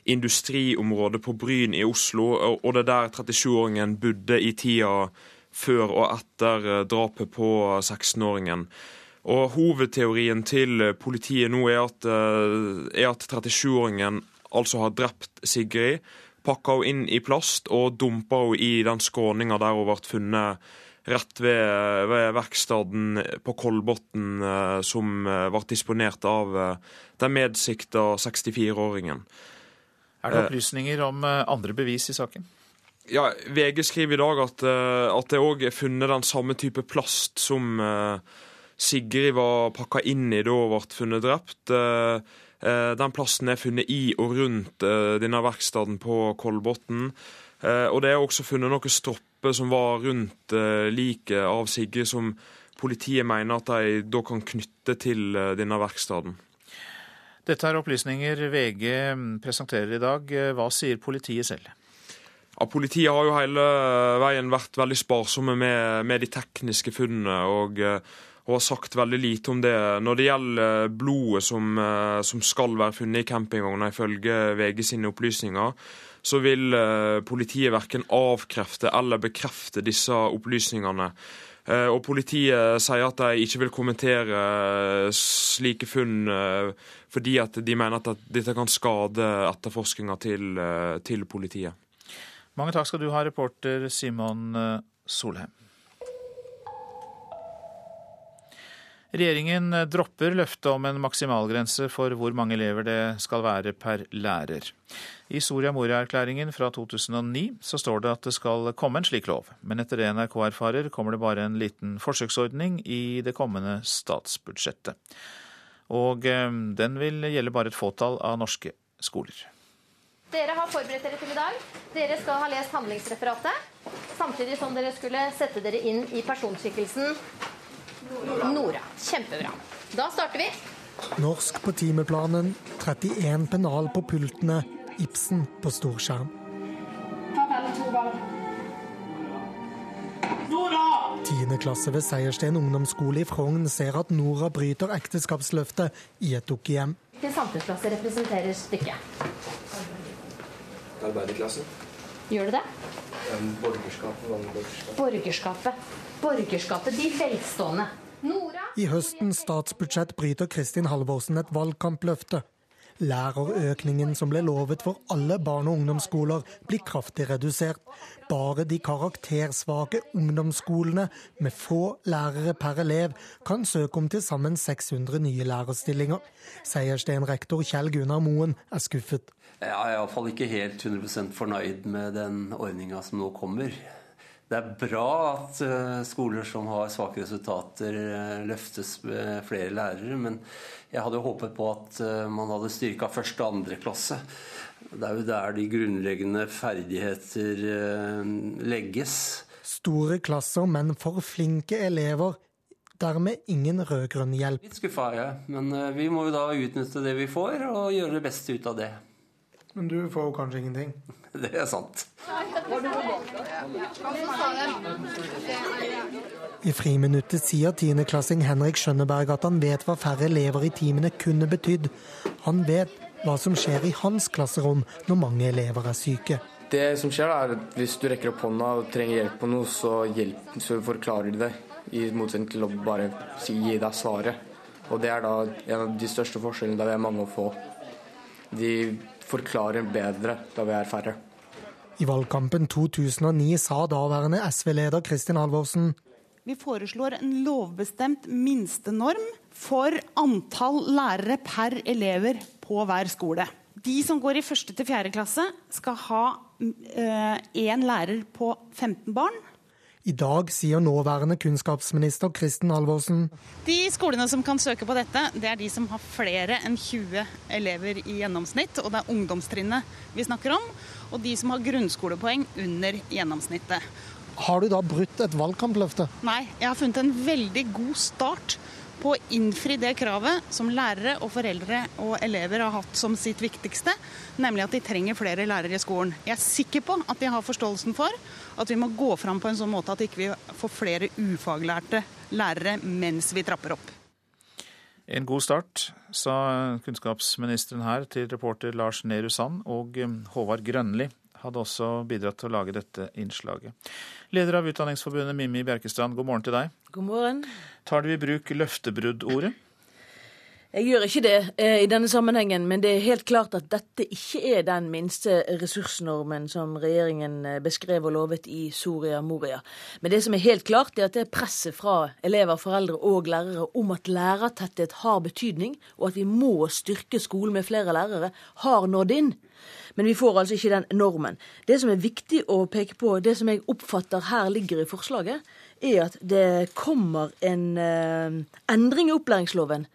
industriområde på Bryn i Oslo, og det er der 37-åringen bodde i tida før og etter drapet på 16-åringen. Og Hovedteorien til politiet nå er at, er at 37-åringen altså har drept Sigrid, pakka henne inn i plast og dumpa henne i den skråninga der hun ble funnet rett ved, ved verkstedet på Kolbotn, eh, som eh, ble disponert av eh, den medsikta 64-åringen. Er det opplysninger om andre bevis i saken? Ja, VG skriver i dag at, at det òg er funnet den samme type plast som Sigrid var pakka inn i da hun ble funnet drept. Eh, den plasten er funnet i og rundt eh, denne verkstedet på Kolbotn. Eh, og det er også funnet noen stropper som var rundt liket av Sigrid, som politiet mener at de da kan knytte til denne verkstedet. Dette er opplysninger VG presenterer i dag. Hva sier politiet selv? Ja, politiet har jo hele veien vært veldig sparsomme med, med de tekniske funnene. og og har sagt veldig lite om det. Når det gjelder blodet som, eh, som skal være funnet i campingvogna, ifølge VG sine opplysninger, så vil eh, politiet verken avkrefte eller bekrefte disse opplysningene. Eh, og Politiet sier at de ikke vil kommentere slike funn fordi at de mener at dette kan skade etterforskninga til, til politiet. Mange takk skal du ha, reporter Simon Solheim. Regjeringen dropper løftet om en maksimalgrense for hvor mange elever det skal være per lærer. I Soria Moria-erklæringen fra 2009 så står det at det skal komme en slik lov, men etter det NRK erfarer, kommer det bare en liten forsøksordning i det kommende statsbudsjettet. Og eh, den vil gjelde bare et fåtall av norske skoler. Dere har forberedt dere til i dag. Dere skal ha lest handlingsreferatet. Samtidig som dere skulle sette dere inn i personskikkelsen Nora. Kjempebra. Da starter vi. Norsk på timeplanen, 31 pennal på pultene, Ibsen på storskjerm. Tiende klasse ved Seiersten ungdomsskole i Frogn ser at Nora bryter ekteskapsløftet i et dukkehjem. Hvilken samfunnsklasse representerer stykket? Arbeiderklassen. Gjør det det? Borgerskapet. Borgerskapet. Borgerskapet. De velstående. I høstens statsbudsjett bryter Kristin Halvorsen et valgkampløfte. Lærerøkningen som ble lovet for alle barne- og ungdomsskoler, blir kraftig redusert. Bare de karaktersvake ungdomsskolene med få lærere per elev kan søke om til sammen 600 nye lærerstillinger. Seiersten-rektor Kjell Gunnar Moen er skuffet. Jeg er iallfall ikke helt 100% fornøyd med den ordninga som nå kommer. Det er bra at eh, skoler som har svake resultater, eh, løftes med flere lærere. Men jeg hadde håpet på at eh, man hadde styrka første og andre klasse. Det er jo der de grunnleggende ferdigheter legges. Store klasser, men for flinke elever. Dermed ingen rød-grønn hjelp. Litt skuffa er jeg, men vi må jo da utnytte det vi får, og gjøre det beste ut av det. Men du får jo kanskje ingenting? *laughs* Det er sant. I friminuttet sier tiendeklassing Henrik Skjønneberg at han vet hva færre elever i timene kunne betydd. Han vet hva som skjer i hans klasserom når mange elever er syke. Det som skjer er at Hvis du rekker opp hånda og trenger hjelp på noe, så, hjelp, så forklarer de det. I motsetning til å bare si, gi deg svaret. Og Det er da en av de største forskjellene der vi er mange å få. De forklarer bedre da vi er færre. I valgkampen 2009 sa daværende SV-leder Kristin Halvorsen vi foreslår en lovbestemt minstenorm for antall lærere per elever på hver skole. De som går i første til fjerde klasse, skal ha én eh, lærer på 15 barn. I dag sier nåværende kunnskapsminister Kristin Halvorsen De skolene som kan søke på dette, det er de som har flere enn 20 elever i gjennomsnitt. Og det er ungdomstrinnet vi snakker om. Og de som har grunnskolepoeng under gjennomsnittet. Har du da brutt et valgkampløfte? Nei, jeg har funnet en veldig god start på å innfri det kravet som lærere og foreldre og elever har hatt som sitt viktigste, nemlig at de trenger flere lærere i skolen. Jeg er sikker på at de har forståelsen for at vi må gå fram på en sånn måte at ikke vi ikke får flere ufaglærte lærere mens vi trapper opp. En god start, sa kunnskapsministeren her til reporter Lars Nehru Sand, og um, Håvard Grønli hadde også bidratt til å lage dette innslaget. Leder av Utdanningsforbundet Mimmi Bjerkestrand, god morgen til deg. God morgen. Tar du i bruk løftebruddordet? Jeg gjør ikke det eh, i denne sammenhengen, men det er helt klart at dette ikke er den minste ressursnormen som regjeringen eh, beskrev og lovet i Soria Moria. Men det som er helt klart, er at det er presset fra elever, foreldre og lærere om at lærertetthet har betydning, og at vi må styrke skolen med flere lærere, har nådd inn. Men vi får altså ikke den normen. Det som er viktig å peke på, det som jeg oppfatter her ligger i forslaget, er at det kommer en eh, endring i opplæringsloven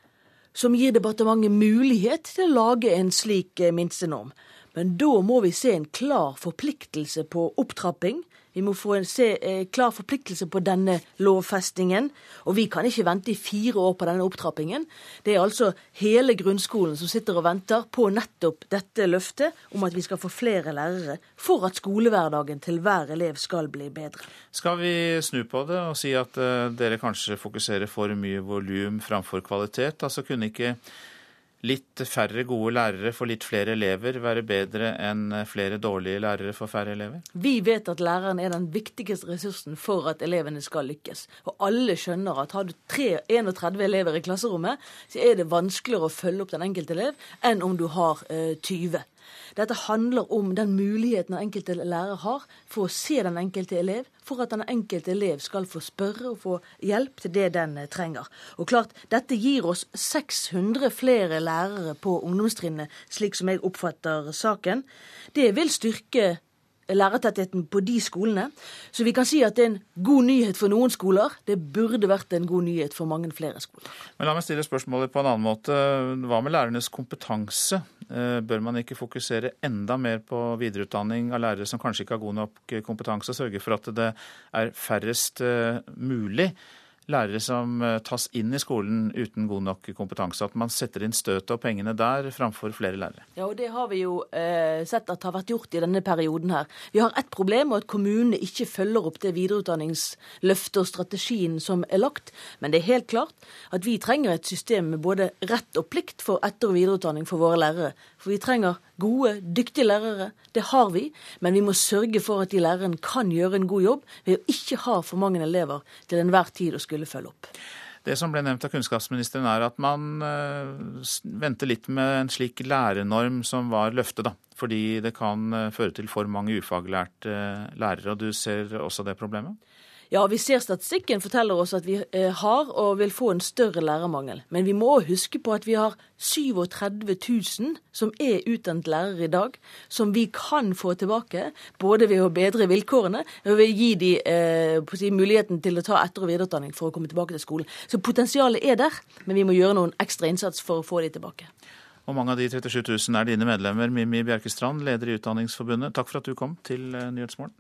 som gir departementet mulighet til å lage en slik eh, minstenorm. Men da må vi se en klar forpliktelse på opptrapping vi må få en se, eh, klar forpliktelse på denne lovfestingen. Og vi kan ikke vente i fire år på denne opptrappingen. Det er altså hele grunnskolen som sitter og venter på nettopp dette løftet om at vi skal få flere lærere for at skolehverdagen til hver elev skal bli bedre. Skal vi snu på det og si at eh, dere kanskje fokuserer for mye volum framfor kvalitet? Altså kunne ikke litt færre gode lærere for litt flere elever være bedre enn flere dårlige lærere for færre elever? Vi vet at læreren er den viktigste ressursen for at elevene skal lykkes. Og alle skjønner at har du 31 elever i klasserommet, så er det vanskeligere å følge opp den enkelte elev enn om du har uh, eh, 20. Dette handler om den muligheten den enkelte lærer har for å se den enkelte elev, for at den enkelte elev skal få spørre og få hjelp til det den eh, trenger. Og klart, Dette gir oss 600 flere lærere på ungdomstrinnet, slik som jeg oppfatter saken. Det vil styrke lærertettheten på de skolene. Så vi kan si at det er en god nyhet for noen skoler. Det burde vært en god nyhet for mange flere skoler. Men La meg stille spørsmålet på en annen måte. Hva med lærernes kompetanse? Eh, bør man ikke fokusere enda mer på videreutdanning av lærere som kanskje ikke har god nok kompetanse, og sørge for at det er færrest eh, mulig lærere som eh, tas inn i skolen uten god nok kompetanse. At man setter inn støtet og pengene der framfor flere lærere. Ja, og Det har vi jo eh, sett at har vært gjort i denne perioden her. Vi har ett problem, og at kommunene ikke følger opp det videreutdanningsløftet og strategien som er lagt. Men det er helt klart at vi trenger et system med både rett og plikt for etter- og videreutdanning for våre lærere. For vi trenger gode, dyktige lærere. Det har vi, men vi må sørge for at de lærerne kan gjøre en god jobb ved å ikke ha for mange elever til enhver tid å skulle følge opp. Det som ble nevnt av kunnskapsministeren er at man uh, venter litt med en slik lærernorm som var løftet, da. Fordi det kan uh, føre til for mange ufaglærte uh, lærere. Og du ser også det problemet? Ja, vi ser statistikken forteller oss at vi eh, har og vil få en større lærermangel. Men vi må huske på at vi har 37 000 som er utdannet lærere i dag, som vi kan få tilbake. Både ved å bedre vilkårene og ved å gi dem eh, si, muligheten til å ta etter- og videreutdanning for å komme tilbake til skolen. Så potensialet er der, men vi må gjøre noen ekstra innsats for å få dem tilbake. Og mange av de 37 000 er dine medlemmer. Mimmi Bjerkestrand, leder i Utdanningsforbundet, takk for at du kom til eh, Nyhetsmorgen.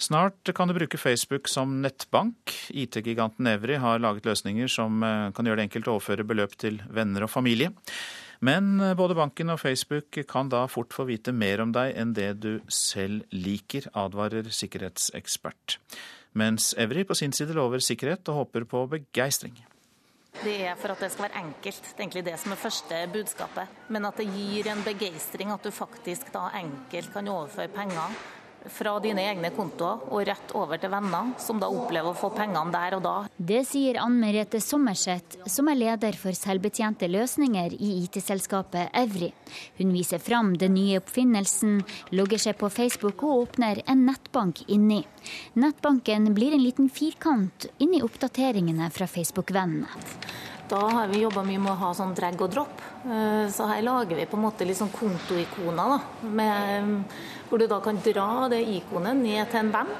Snart kan du bruke Facebook som nettbank. IT-giganten Evry har laget løsninger som eh, kan gjøre det enkelt å overføre beløp til venner og familie. Men eh, både banken og Facebook kan da fort få vite mer om deg enn det du selv liker, advarer sikkerhetsekspert. Mens Evry på sin side lover sikkerhet og håper på begeistring. Det er for at det skal være enkelt. Det er egentlig det som er første budskapet. Men at det gir en begeistring at du faktisk da enkelt kan overføre penger fra dine egne kontoer og rett over til venner, som da opplever å få pengene der og da. Det sier Ann Merete Sommerseth, som er leder for selvbetjente løsninger i IT-selskapet Evry. Hun viser fram den nye oppfinnelsen, logger seg på Facebook og åpner en nettbank inni. Nettbanken blir en liten firkant inni oppdateringene fra Facebook-vennene. Da har vi jobba mye med å ha sånn drag og drop. Eh, så her lager vi på en måte litt sånn kontoikoner, da, med, hvor du da kan dra det ikonet ned til en venn.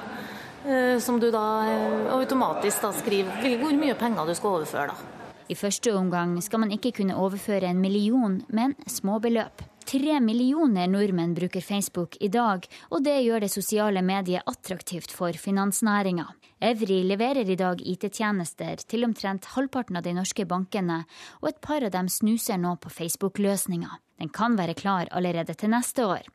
Eh, som du da eh, automatisk da skriver hvor mye penger du skal overføre. da. I første omgang skal man ikke kunne overføre en million, men småbeløp. Tre millioner nordmenn bruker Facebook i dag, og det gjør det sosiale mediet attraktivt for finansnæringa. Evry leverer i dag IT-tjenester til omtrent halvparten av de norske bankene, og et par av dem snuser nå på Facebook-løsninga. Den kan være klar allerede til neste år.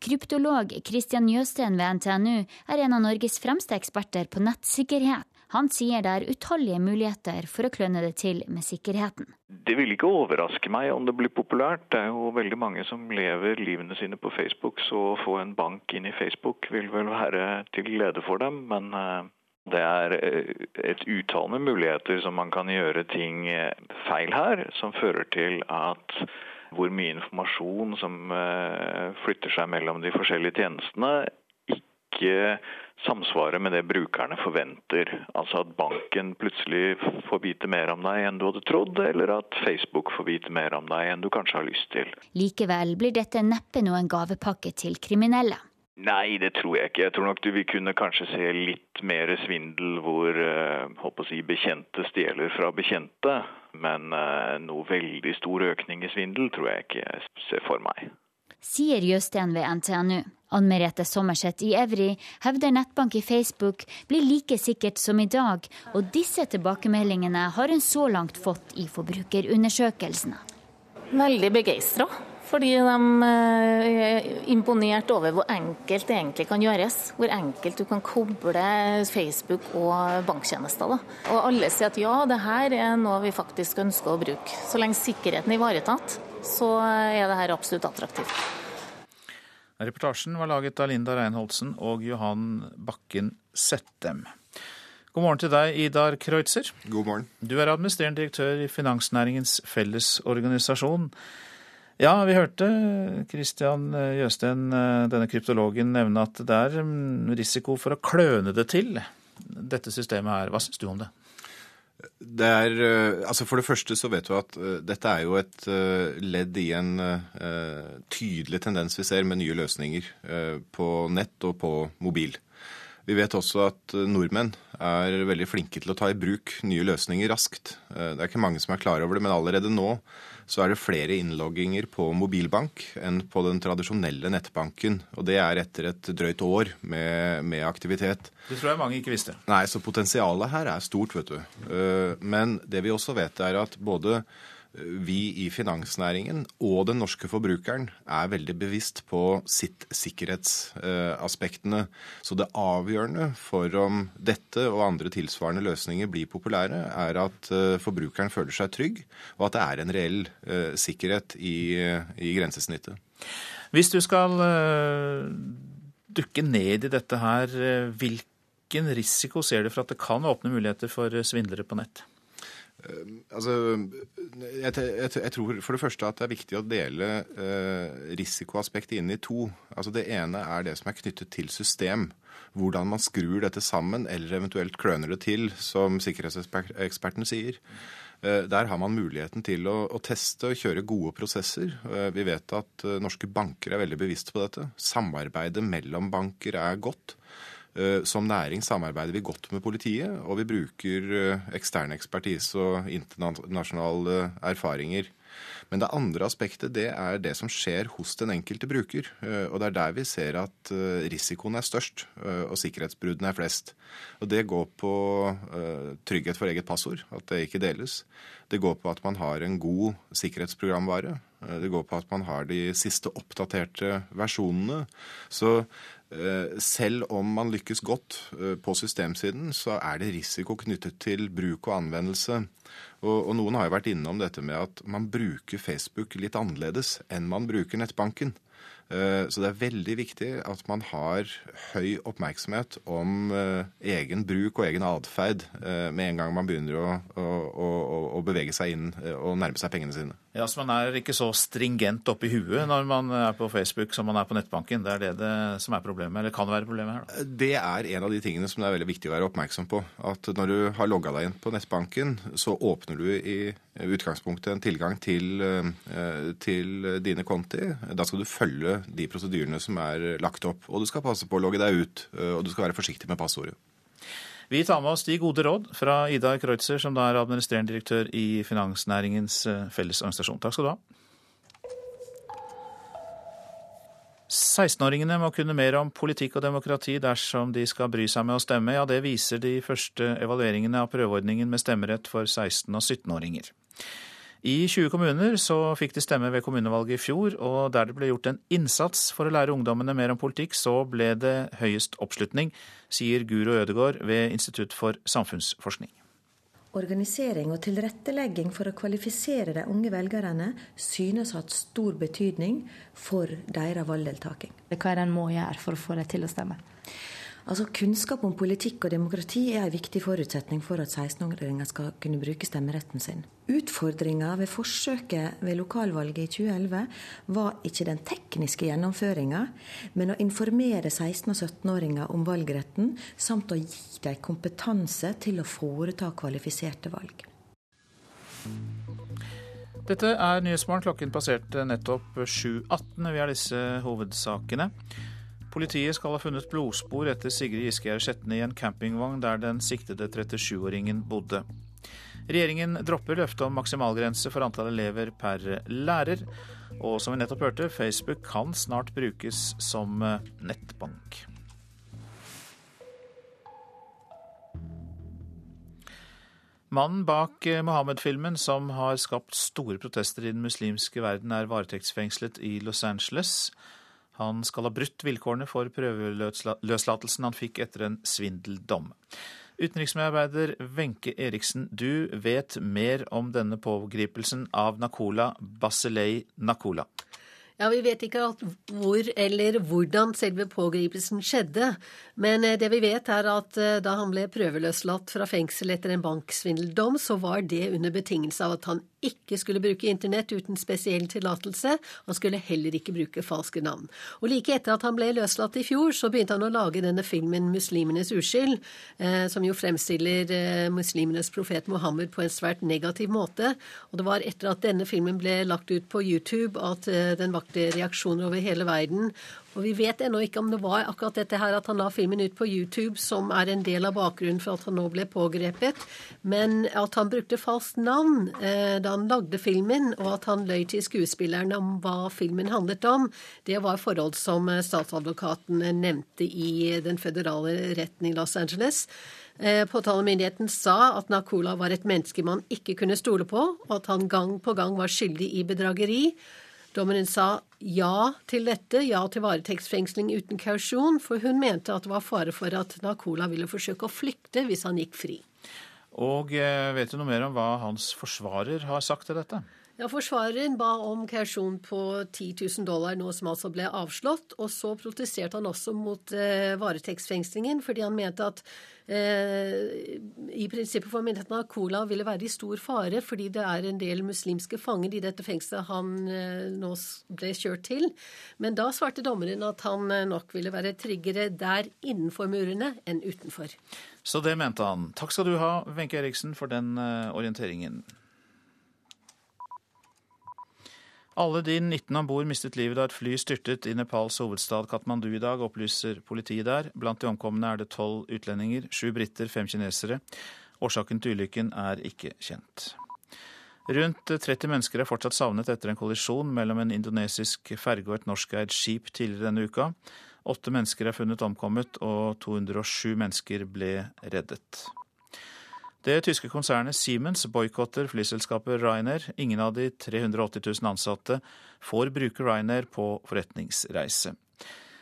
Kryptolog Christian Jøsten ved NTNU er en av Norges fremste eksperter på nettsikkerhet. Han sier det er utallige muligheter for å kløne det til med sikkerheten. Det vil ikke overraske meg om det blir populært. Det er jo veldig mange som lever livene sine på Facebook, så å få en bank inn i Facebook vil vel være til glede for dem. Men eh, det er eh, et utall med muligheter som man kan gjøre ting eh, feil her, som fører til at hvor mye informasjon som flytter seg mellom de forskjellige tjenestene, ikke samsvarer med det brukerne forventer. Altså at banken plutselig får vite mer om deg enn du hadde trodd, eller at Facebook får vite mer om deg enn du kanskje har lyst til. Likevel blir dette neppe noen gavepakke til kriminelle. Nei, det tror jeg ikke. Jeg tror nok du vil kunne kanskje se litt mer svindel hvor uh, si, bekjente stjeler fra bekjente. Men uh, noe veldig stor økning i svindel tror jeg ikke jeg ser for meg. Sier Jøsten ved NTNU. Ann Merete Sommerseth i Evry hevder nettbank i Facebook blir like sikkert som i dag, og disse tilbakemeldingene har hun så langt fått i forbrukerundersøkelsene. Veldig begeistra, fordi de er imponert over hvor enkelt det egentlig kan gjøres. Hvor enkelt du kan koble Facebook og banktjenester. Da. Og alle sier at ja, det her er noe vi faktisk ønsker å bruke. Så lenge sikkerheten er ivaretatt, så er det her absolutt attraktivt. Reportasjen var laget av Linda Reinholdsen og Johan Bakken Settem. God morgen til deg, Idar Kreutzer. God morgen. Du er administrerende direktør i Finansnæringens Fellesorganisasjon. Ja, vi hørte Christian Jøsten, denne kryptologen, nevne at det er mm, risiko for å kløne det til, dette systemet her. Hva syns du om det? Det er, eh, altså For det første så vet du at dette er jo et ledd i en tydelig tendens vi ser med nye løsninger på nett og på mobil. Vi vet også at nordmenn er veldig flinke til å ta i bruk nye løsninger raskt. Det er ikke mange som er klar over det, men allerede nå så er det flere innlogginger på mobilbank enn på den tradisjonelle nettbanken. Og det er etter et drøyt år med, med aktivitet. Det tror jeg mange ikke visste. Nei, så potensialet her er stort, vet du. Eh, men det vi også vet, er at både vi i finansnæringen og den norske forbrukeren er veldig bevisst på sitt sikkerhetsaspektene. Så det avgjørende for om dette og andre tilsvarende løsninger blir populære, er at eh, forbrukeren føler seg trygg, og at det er en reell eh, sikkerhet i, i grensesnittet. Hvis du skal eh, dukke ned i dette her, hvilken risiko ser du for at det kan åpne muligheter for svindlere på nett? Eh, altså, jeg, jeg, jeg, tror for det første at det er viktig å dele eh, risikoaspektet inn i to. Altså Det ene er det som er knyttet til system. Hvordan man skrur dette sammen, eller eventuelt kløner det til, som sikkerhetseksperten sier. Eh, der har man muligheten til å, å, teste og kjøre gode prosesser. Eh, vi vet at norske banker er veldig bevisste på dette. Samarbeidet mellom banker er godt. Eh, som næring samarbeider vi godt med politiet, og vi bruker eh, ekstern ekspertise og internasjonale erfaringer. Men det andre aspektet det er det som skjer hos den enkelte bruker. Eh, og det er der vi ser at risikoen er størst og sikkerhetsbruddene er flest. Og det går på trygghet for eget passord, at det ikke deles. Det går på at man har en god sikkerhetsprogramvare. Det går på at man har de siste oppdaterte versjonene. Så Eh, selv om man lykkes godt eh, på systemsiden, så er det risiko knyttet til bruk og anvendelse. Og, og, noen har jo vært innom dette med at man bruker Facebook litt annerledes enn man bruker nettbanken. Eh, så det er veldig viktig at man har høy oppmerksomhet om eh, egen bruk og egen atferd eh, med en gang man begynner å, å, å, å, bevege seg inn og nærme seg pengene sine. Ja, så Man er ikke så stringent oppi huet når man er på Facebook som man er på nettbanken. Det er det, det som er problemet, eller kan være problemet her? da? Det er en av de tingene som det er veldig viktig å være oppmerksom på. At når du har logga deg inn på nettbanken, så åpner du i utgangspunktet en tilgang til, til dine konti. Da skal du følge de prosedyrene som er lagt opp. Og du skal passe på å logge deg ut, og du skal være forsiktig med passordet. Vi tar med oss de gode råd fra Ida Kreutzer, som da er administrerende direktør i Finansnæringens Fellesorganisasjon. Takk skal du ha. 16-åringene må kunne mer om politikk og demokrati dersom de skal bry seg med å stemme. Ja, det viser de første evalueringene av prøveordningen med stemmerett for 16- og 17-åringer. I 20 kommuner så fikk de stemme ved kommunevalget i fjor, og der det ble gjort en innsats for å lære ungdommene mer om politikk, så ble det høyest oppslutning, sier Guro Ødegård ved Institutt for samfunnsforskning. Organisering og tilrettelegging for å kvalifisere de unge velgerne synes å ha hatt stor betydning for deres valgdeltaking. Hva er det en må gjøre for å få dem til å stemme? Altså Kunnskap om politikk og demokrati er en viktig forutsetning for at 16-åringer skal kunne bruke stemmeretten sin. Utfordringa ved forsøket ved lokalvalget i 2011 var ikke den tekniske gjennomføringa, men å informere 16- og 17-åringer om valgretten, samt å gi dem kompetanse til å foreta kvalifiserte valg. Dette er Nyhetsmorgen. Klokken passerte nettopp 7.18. Vi har disse hovedsakene. Politiet skal ha funnet blodspor etter Sigrid Giskegjerd Skjetne i en campingvogn der den siktede 37-åringen bodde. Regjeringen dropper løftet om maksimalgrense for antall elever per lærer. Og som vi nettopp hørte, Facebook kan snart brukes som eh, nettbank. Mannen bak eh, Mohammed-filmen, som har skapt store protester i den muslimske verden, er varetektsfengslet i Los Angeles. Han skal ha brutt vilkårene for prøveløslatelsen han fikk etter en svindeldom. Utenriksmedarbeider Wenche Eriksen, du vet mer om denne pågripelsen av Nakola Baselei Nakola. Ja, Vi vet ikke hvor eller hvordan selve pågripelsen skjedde. Men eh, det vi vet er at eh, da han ble prøveløslatt fra fengsel etter en banksvindeldom, så var det under betingelse av at han ikke skulle bruke internett uten spesiell tillatelse. Han skulle heller ikke bruke falske navn. Og Like etter at han ble løslatt i fjor, så begynte han å lage denne filmen 'Muslimenes uskyld', eh, som jo fremstiller eh, muslimenes profet Mohammed på en svært negativ måte. Og det var etter at denne filmen ble lagt ut på YouTube at eh, den vakte reaksjoner over hele verden. Og vi vet ennå ikke om det var akkurat dette her at han la filmen ut på YouTube som er en del av bakgrunnen for at han nå ble pågrepet, men at han brukte falskt navn eh, da han lagde filmen, og at han løy til skuespilleren om hva filmen handlet om, det var forhold som eh, statsadvokaten nevnte i den føderale retten i Los Angeles. Eh, påtalemyndigheten sa at Nakola var et menneske man ikke kunne stole på, og at han gang på gang var skyldig i bedrageri. Dommeren sa ja til dette, ja til varetektsfengsling uten kausjon, for hun mente at det var fare for at Nakola ville forsøke å flykte hvis han gikk fri. Og eh, vet du noe mer om hva hans forsvarer har sagt til dette? Ja, Forsvareren ba om kausjon på 10 000 dollar, noe som altså ble avslått. Og så protesterte han også mot eh, varetektsfengslingen, fordi han mente at eh, i prinsippet for myndighetene at Cola ville være i stor fare, fordi det er en del muslimske fanger i dette fengselet han eh, nå ble kjørt til. Men da svarte dommeren at han eh, nok ville være tryggere der innenfor murene enn utenfor. Så det mente han. Takk skal du ha, Wenche Eriksen, for den eh, orienteringen. Alle de 19 om bord mistet livet da et fly styrtet i Nepals hovedstad Katmandu i dag, opplyser politiet der. Blant de omkomne er det tolv utlendinger, sju briter, fem kinesere. Årsaken til ulykken er ikke kjent. Rundt 30 mennesker er fortsatt savnet etter en kollisjon mellom en indonesisk ferge og et norskeid skip tidligere denne uka. Åtte mennesker er funnet omkommet, og 207 mennesker ble reddet. Det tyske konsernet Siemens boikotter flyselskapet Ryanair. Ingen av de 380 000 ansatte får bruke Ryanair på forretningsreise.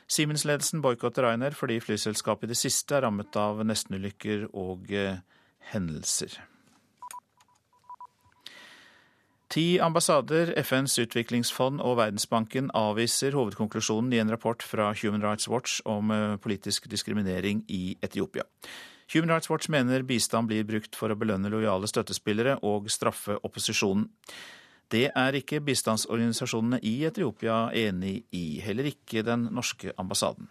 Siemens-ledelsen boikotter Ryanair fordi flyselskapet i det siste er rammet av nestenulykker og eh, hendelser. Ti ambassader, FNs utviklingsfond og Verdensbanken avviser hovedkonklusjonen i en rapport fra Human Rights Watch om eh, politisk diskriminering i Etiopia. Human Rights Watch mener bistand blir brukt for å belønne lojale støttespillere og straffe opposisjonen. Det er ikke bistandsorganisasjonene i Etiopia enig i, heller ikke den norske ambassaden.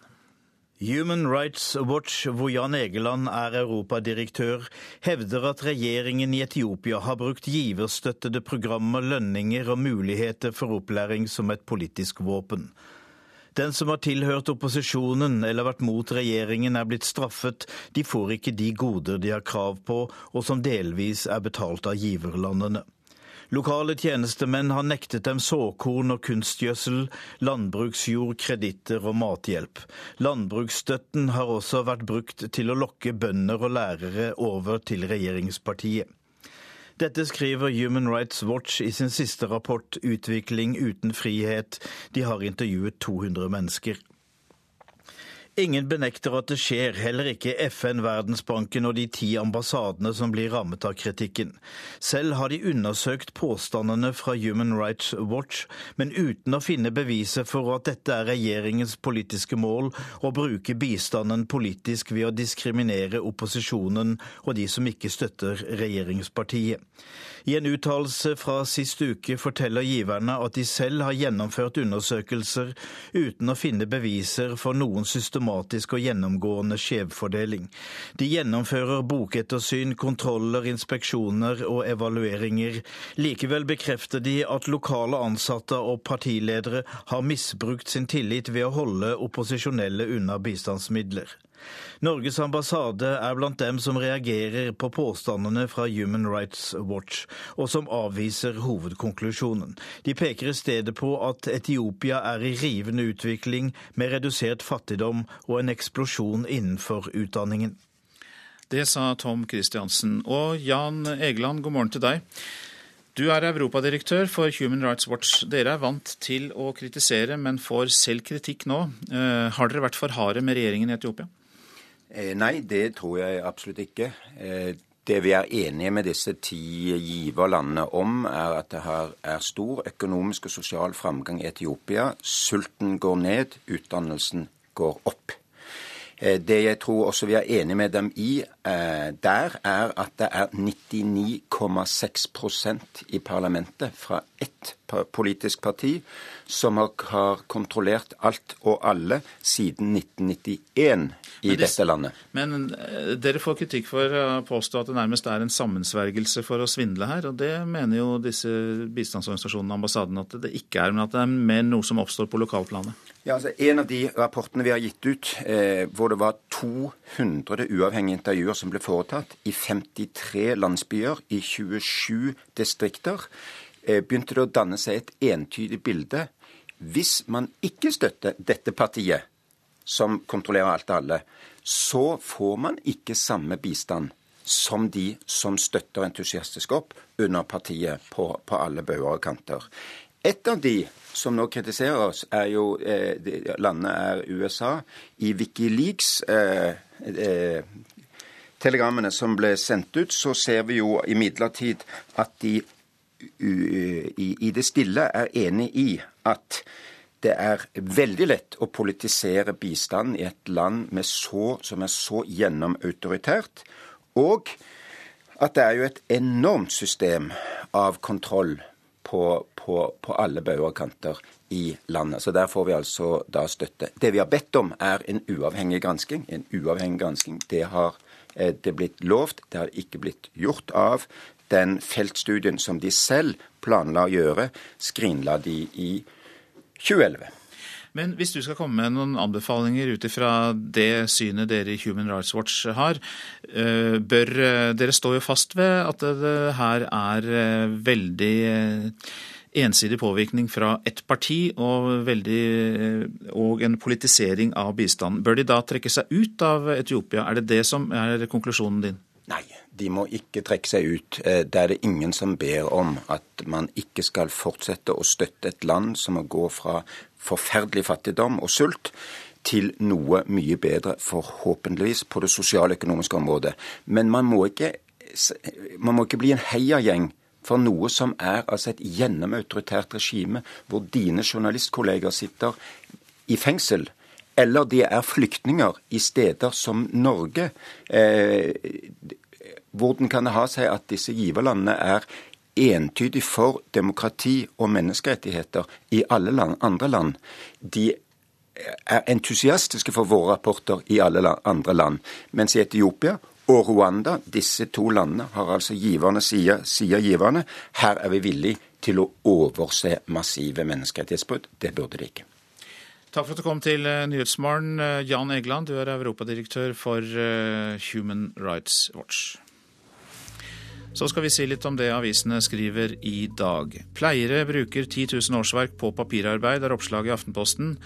Human Rights Watch, hvor Jan Egeland er europadirektør, hevder at regjeringen i Etiopia har brukt giverstøttede programmer, lønninger og muligheter for opplæring som et politisk våpen. Den som har tilhørt opposisjonen eller vært mot regjeringen er blitt straffet, de får ikke de goder de har krav på, og som delvis er betalt av giverlandene. Lokale tjenestemenn har nektet dem såkorn og kunstgjødsel, landbruksjord, kreditter og mathjelp. Landbruksstøtten har også vært brukt til å lokke bønder og lærere over til regjeringspartiet. Dette skriver Human Rights Watch i sin siste rapport 'Utvikling uten frihet'. De har intervjuet 200 mennesker. Ingen benekter at det skjer, heller ikke FN, Verdensbanken og de ti ambassadene som blir rammet av kritikken. Selv har de undersøkt påstandene fra Human Rights Watch, men uten å finne beviser for at dette er regjeringens politiske mål, å bruke bistanden politisk ved å diskriminere opposisjonen og de som ikke støtter regjeringspartiet. I en uttalelse fra sist uke forteller giverne at de selv har gjennomført undersøkelser uten å finne beviser for noen systematisk og gjennomgående skjevfordeling. De gjennomfører bokettersyn, kontroller, inspeksjoner og evalueringer. Likevel bekrefter de at lokale ansatte og partiledere har misbrukt sin tillit ved å holde opposisjonelle unna bistandsmidler. Norges ambassade er blant dem som reagerer på påstandene fra Human Rights Watch, og som avviser hovedkonklusjonen. De peker i stedet på at Etiopia er i rivende utvikling, med redusert fattigdom og en eksplosjon innenfor utdanningen. Det sa Tom Christiansen. Og Jan Egeland, god morgen til deg. Du er europadirektør for Human Rights Watch. Dere er vant til å kritisere, men får selv kritikk nå. Eh, har dere vært for harde med regjeringen i Etiopia? Eh, nei, det tror jeg absolutt ikke. Eh, det vi er enige med disse ti giverlandene om, er at det her er stor økonomisk og sosial framgang i Etiopia. Sulten går ned, utdannelsen går opp. Eh, det jeg tror også vi er enige med dem i der, er at det er 99,6% i parlamentet fra ett politisk parti som har kontrollert alt og alle siden 1991 i det, dette landet. Men eh, dere får kritikk for å påstå at det nærmest er en sammensvergelse for å svindle her. Og det mener jo disse bistandsorganisasjonene og ambassadene at det ikke er, men at det er mer noe som oppstår på lokalplanet. Ja, altså En av de rapportene vi har gitt ut, eh, hvor det var 200 uavhengige intervjuer som ble foretatt i 53 landsbyer i 27 distrikter, eh, begynte det å danne seg et entydig bilde. Hvis man ikke støtter dette partiet, som kontrollerer alt og alle, så får man ikke samme bistand som de som støtter entusiastisk opp under partiet på, på alle bauger og kanter. Et av de som nå kritiserer oss, er jo eh, landet er USA. I Wikileaks eh, eh, telegrammene som ble sendt ut, så ser vi jo imidlertid at de i, i det stille er enig i at det er veldig lett å politisere bistand i et land så, som er så gjennomautoritært. Og at det er jo et enormt system av kontroll på, på, på alle bauger og kanter i landet. Så der får vi altså da støtte. Det vi har bedt om, er en uavhengig gransking. En uavhengig gransking. Det har eh, det blitt lovt, det har ikke blitt gjort av den feltstudien som de selv planla å gjøre, skrinla de i 2011. Men hvis du skal komme med noen anbefalinger ut ifra det synet dere i Human Rights Watch har, eh, bør eh, Dere står jo fast ved at det her er veldig ensidig påvirkning fra ett parti og, veldig, og en politisering av bistanden. Bør de da trekke seg ut av Etiopia? Er det det som er konklusjonen din? Nei, de må ikke trekke seg ut. Eh, det er det ingen som ber om at man ikke skal fortsette å støtte et land som må gå fra forferdelig fattigdom og sult til noe mye bedre, forhåpentligvis, på det sosialøkonomiske området. Men man må ikke, man må ikke bli en heiagjeng for noe som er altså et gjennomautoritært regime, hvor dine journalistkolleger sitter i fengsel eller de er flyktninger i steder som Norge. Eh, hvordan kan ha seg at disse giverlandene er entydig for demokrati og menneskerettigheter i alle land, andre land? De er entusiastiske for våre rapporter i alle land, andre land. Mens i Etiopia og Rwanda, disse to landene, har altså giverne sier, sier giverne her er vi villige til å overse massive menneskerettighetsbrudd. Det burde de ikke. Takk for at du kom til eh, Nyhetsmorgen. Eh, Jan Egeland, du er europadirektør for eh, Human Rights Watch. Så skal vi si litt om det avisene skriver i dag. Pleiere bruker 10 000 årsverk på papirarbeid, er oppslaget i Aftenposten.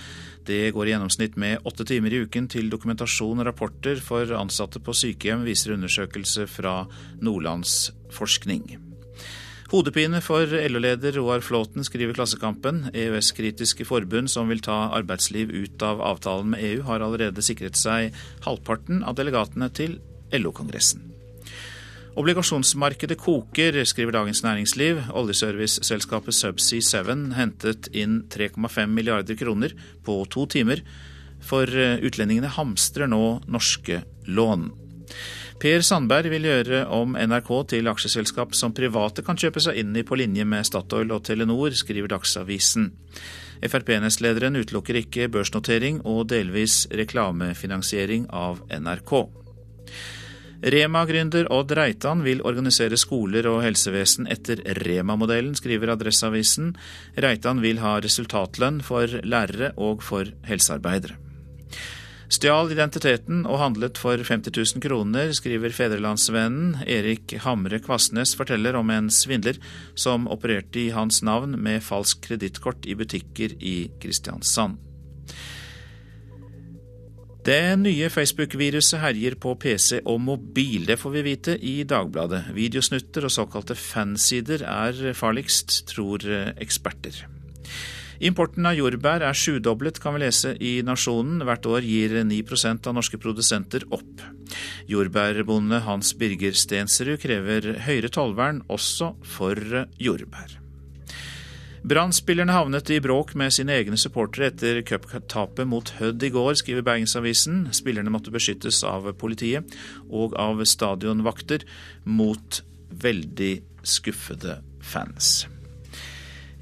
Det går i gjennomsnitt med åtte timer i uken til dokumentasjon og rapporter for ansatte på sykehjem, viser undersøkelse fra Nordlandsforskning. Hodepine for LO-leder Roar Flåten, skriver Klassekampen. EØS-kritiske forbund som vil ta arbeidsliv ut av avtalen med EU, har allerede sikret seg halvparten av delegatene til LO-kongressen. Obligasjonsmarkedet koker, skriver Dagens Næringsliv. Oljeserviceselskapet Subsea 7 hentet inn 3,5 milliarder kroner på to timer, for eh, utlendingene hamstrer nå norske lån. Per Sandberg vil gjøre om NRK til aksjeselskap som private kan kjøpe seg inn i på linje med Statoil og Telenor, skriver Dagsavisen. Frp-nestlederen utelukker ikke børsnotering og delvis reklamefinansiering av NRK. Rema-gründer Odd Reitan vil organisere skoler og helsevesen etter Rema-modellen, skriver Adresseavisen. Reitan vil ha resultatlønn for lærere og for helsearbeidere. Stjal identiteten og handlet for 50 000 kroner, skriver Fedrelandsvennen. Erik Hamre Kvassnes forteller om en svindler som opererte i hans navn med falsk kredittkort i butikker i Kristiansand. Det nye Facebook-viruset herjer på PC og mobil, det får vi vite i Dagbladet. Videosnutter og såkalte fansider er farligst, tror eksperter. Importen av jordbær er sjudoblet, kan vi lese i Nasjonen. Hvert år gir 9% av norske produsenter opp. Jordbærbonde Hans Birger Stensrud krever høyere tollvern også for jordbær. Brann-spillerne havnet i bråk med sine egne supportere etter cuptapet mot Hødd i går, skriver Bergensavisen. Spillerne måtte beskyttes av politiet og av stadionvakter mot veldig skuffede fans.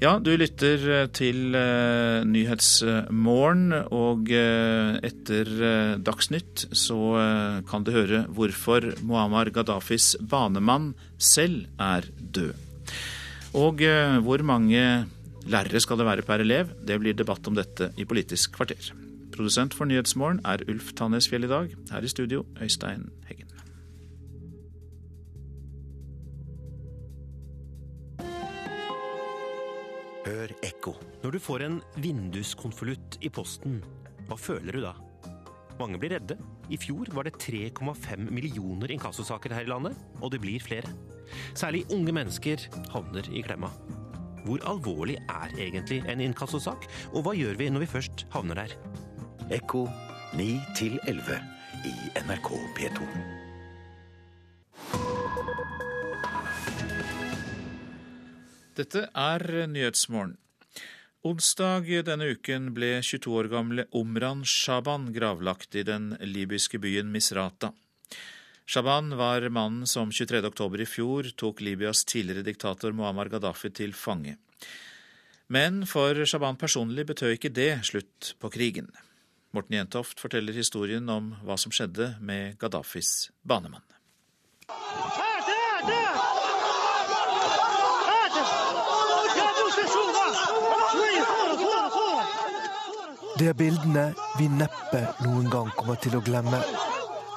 Ja, du lytter til uh, Nyhetsmorgen, og uh, etter Dagsnytt så kan du høre hvorfor Muammar Gaddafis banemann selv er død. Og hvor mange lærere skal det være per elev? Det blir debatt om dette i Politisk kvarter. Produsent for Nyhetsmorgen er Ulf Tannesfjell i dag. Her i studio, Øystein Heggen. Hør ekko. Når du får en vinduskonvolutt i posten, hva føler du da? Mange blir redde. I fjor var det 3,5 millioner inkassosaker her i landet, og det blir flere. Særlig unge mennesker havner i klemma. Hvor alvorlig er egentlig en inkassosak, og hva gjør vi når vi først havner der? Ekko 9 11 i NRK P2. Dette er Nyhetsmorgen. Onsdag denne uken ble 22 år gamle Omran Shaban gravlagt i den libyske byen Misrata. Shaban var mannen som 23.10 i fjor tok Libyas tidligere diktator Muammar Gaddafi til fange. Men for Shaban personlig betød ikke det slutt på krigen. Morten Jentoft forteller historien om hva som skjedde med Gaddafis banemann. Det er bildene vi neppe noen gang kommer til å glemme.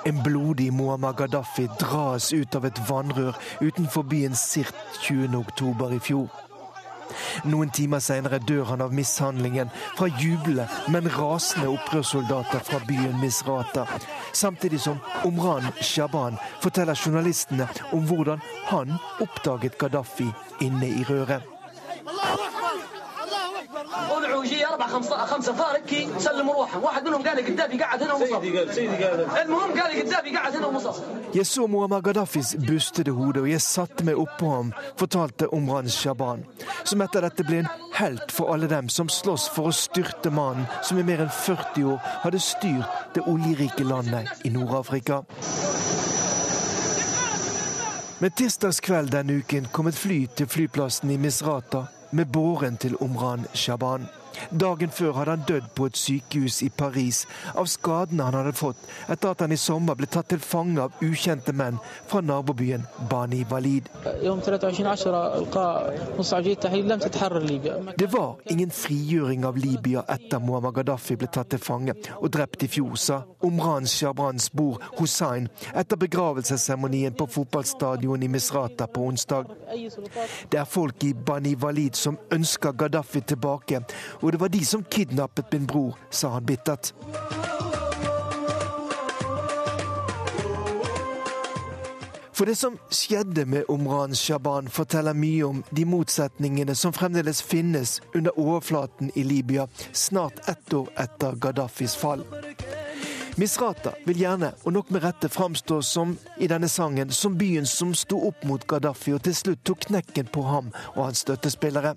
En blodig Muammar Gaddafi dras ut av et vannrør utenfor byen Sirt 20.10 i fjor. Noen timer senere dør han av mishandlingen fra jublende, men rasende opprørssoldater fra byen Misrata. Samtidig som Omran Shaban forteller journalistene om hvordan han oppdaget Gaddafi inne i røret. ادعوا يجي اربع خمسه خمسه فارك سلموا روحهم واحد منهم قال لي قدافي قاعد هنا ومصاب المهم قال لي قدافي قاعد هنا ومصاب Jeg så Muammar Gaddafis bustede hode, og jeg satte meg oppå ham, fortalte Omran Shaban, som etter dette ble en helt for alle dem som slåss for å styrte mannen som i mer enn 40 år hadde styrt det oljerike landet i Nord-Afrika. Men tirsdagskveld denne uken kom et fly til flyplassen i Misrata med båren til Omran Shaban. Dagen før hadde han dødd på et sykehus i Paris av skadene han hadde fått etter at han i sommer ble tatt til fange av ukjente menn fra nabobyen Bani Walid. Det var ingen frigjøring av Libya etter Muammar Gaddafi ble tatt til fange og drept i fjor, sa Omran Shabrans bror Hussein etter begravelsesseremonien på fotballstadion i Misrata på onsdag. Det er folk i Bani Walid som ønsker Gaddafi tilbake, og det var de som kidnappet min bror, sa han bittert. For det som skjedde med Omran Shaban, forteller mye om de motsetningene som fremdeles finnes under overflaten i Libya, snart ett år etter Gaddafis fall. Misrata vil gjerne, og nok med rette, framstå som i denne sangen som byen som sto opp mot Gaddafi og til slutt tok knekken på ham og hans støttespillere.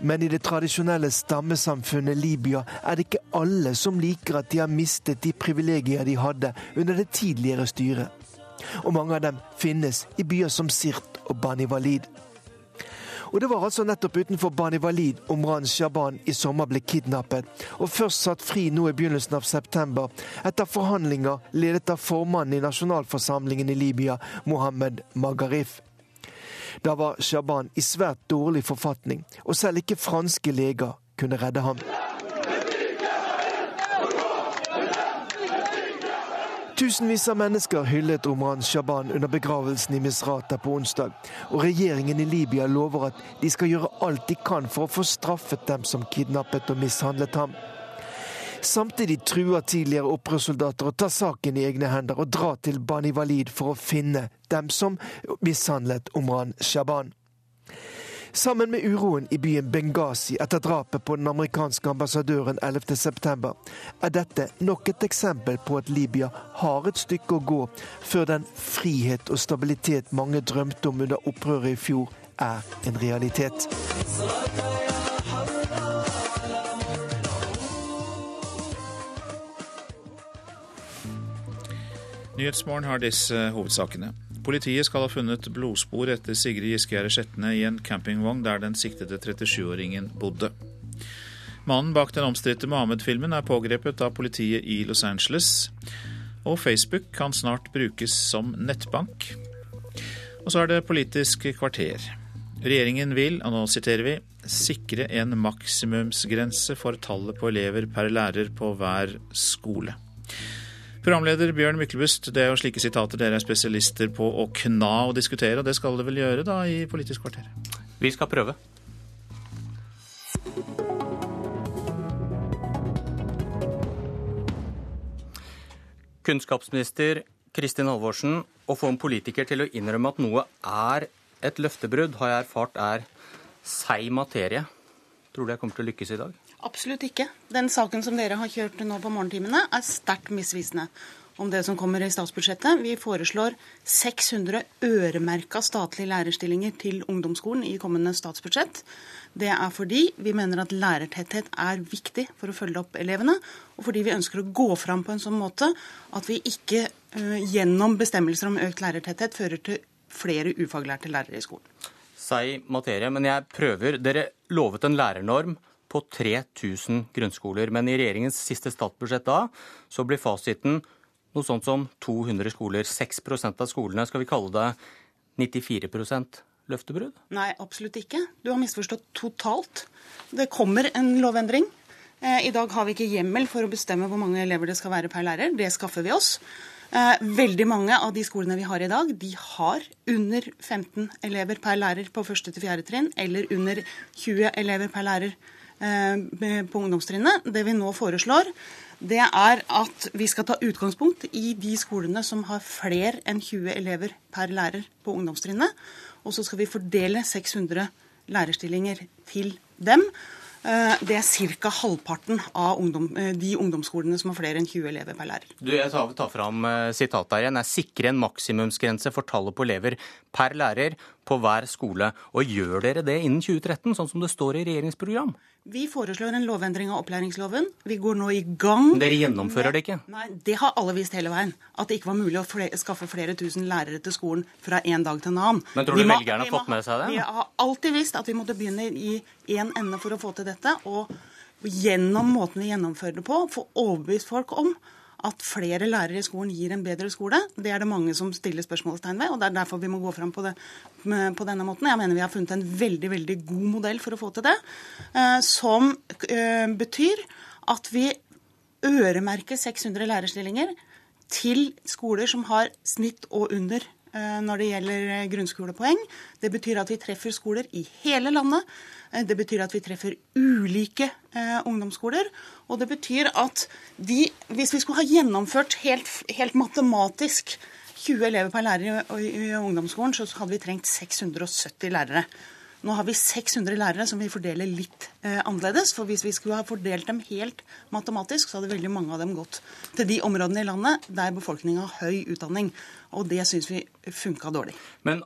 Men i det tradisjonelle stammesamfunnet Libya er det ikke alle som liker at de har mistet de privilegier de hadde under det tidligere styret og mange av dem finnes i byer som Sirt og Bani Walid. Og Det var altså nettopp utenfor Bani Walid Omran Shaban i sommer ble kidnappet, og først satt fri nå i begynnelsen av september, etter forhandlinger ledet av formannen i nasjonalforsamlingen i Libya, Mohammed Magarif. Da var Shaban i svært dårlig forfatning, og selv ikke franske leger kunne redde ham. Tusenvis av mennesker hyllet Omran Shaban under begravelsen i Misrata på onsdag. Og regjeringen i Libya lover at de skal gjøre alt de kan for å få straffet dem som kidnappet og mishandlet ham. Samtidig truer tidligere opprørssoldater å ta saken i egne hender og dra til Bani Walid for å finne dem som mishandlet Omran Shaban. Sammen med uroen i byen Benghazi etter drapet på den amerikanske ambassadøren 11.9, er dette nok et eksempel på at Libya har et stykke å gå før den frihet og stabilitet mange drømte om under opprøret i fjor, er en realitet. Nyhetsmorgen har disse hovedsakene. Politiet skal ha funnet blodspor etter Sigrid Giskegjerde Skjetne i en campingvogn der den siktede 37-åringen bodde. Mannen bak den omstridte Mohammed-filmen er pågrepet av politiet i Los Angeles. Og Facebook kan snart brukes som nettbank. Og så er det Politisk kvarter. Regjeringen vil, og nå siterer vi, sikre en maksimumsgrense for tallet på elever per lærer på hver skole. Programleder Bjørn Myklebust, det er jo slike sitater dere er spesialister på å kna og diskutere, og det skal dere vel gjøre da i Politisk kvarter? Vi skal prøve. Kunnskapsminister Kristin Halvorsen, å få en politiker til å innrømme at noe er et løftebrudd, har jeg erfart er seig materie. Tror du jeg kommer til å lykkes i dag? Absolutt ikke. Den saken som dere har kjørt nå på morgentimene, er sterkt misvisende om det som kommer i statsbudsjettet. Vi foreslår 600 øremerka statlige lærerstillinger til ungdomsskolen i kommende statsbudsjett. Det er fordi vi mener at lærertetthet er viktig for å følge opp elevene, og fordi vi ønsker å gå fram på en sånn måte at vi ikke uh, gjennom bestemmelser om økt lærertetthet fører til flere ufaglærte lærere i skolen. Sei materie, men jeg prøver. Dere lovet en lærernorm på 3000 grunnskoler. Men i regjeringens siste statsbudsjett da, så blir fasiten noe sånt som 200 skoler. 6% av skolene, skal vi kalle det 94% løftebrudd? Nei, absolutt ikke. Du har misforstått totalt. Det kommer en lovendring. Eh, I dag har vi ikke hjemmel for å bestemme hvor mange elever det skal være per lærer. Det skaffer vi oss. Eh, veldig mange av de skolene vi har i dag, de har under 15 elever per lærer på første til fjerde trinn, eller under 20 elever per lærer på ungdomstrinnet. Det vi nå foreslår, det er at vi skal ta utgangspunkt i de skolene som har flere enn 20 elever per lærer på ungdomstrinnet. Og så skal vi fordele 600 lærerstillinger til dem. Eh, det er ca. halvparten av ungdom, eh, de ungdomsskolene som har flere enn 20 elever per lærer. Du, jeg tar, tar fram sitatet her igjen. Jeg sikrer en maksimumsgrense for tallet på elever per lærer på hver skole. Og gjør dere det innen 2013, sånn som det står i regjeringsprogram? Vi foreslår en lovendring av opplæringsloven. Vi går nå i gang. Dere gjennomfører det ikke? Nei, Det har alle visst hele veien. At det ikke var mulig å flere, skaffe flere tusen lærere til skolen fra en dag til en annen. Men tror du velgerne har fått med seg det? Vi har alltid visst at vi måtte begynne i én ende for å få til dette. Og gjennom måten vi gjennomfører det på, få overbevist folk om at flere lærere i skolen gir en bedre skole. Det er det mange som stiller spørsmålstegn ved, og det er derfor vi må gå fram på, det, på denne måten. Jeg mener vi har funnet en veldig, veldig god modell for å få til det, eh, som eh, betyr at vi øremerker 600 lærerstillinger til skoler som har snitt og under når det gjelder grunnskolepoeng. Det betyr at vi treffer skoler i hele landet. Det betyr at vi treffer ulike eh, ungdomsskoler. Og det betyr at de, hvis vi skulle ha gjennomført helt, helt matematisk 20 elever per lærer i, i, i, ungdomsskolen, så hadde vi trengt 670 lærere. Nå har vi 600 lærere som vi fordeler litt eh, annerledes. For hvis vi skulle ha fordelt dem helt matematisk, så hadde veldig mange av dem gått til de områdene i landet der befolkninga har høy utdanning. Og det syns vi funka dårlig. Men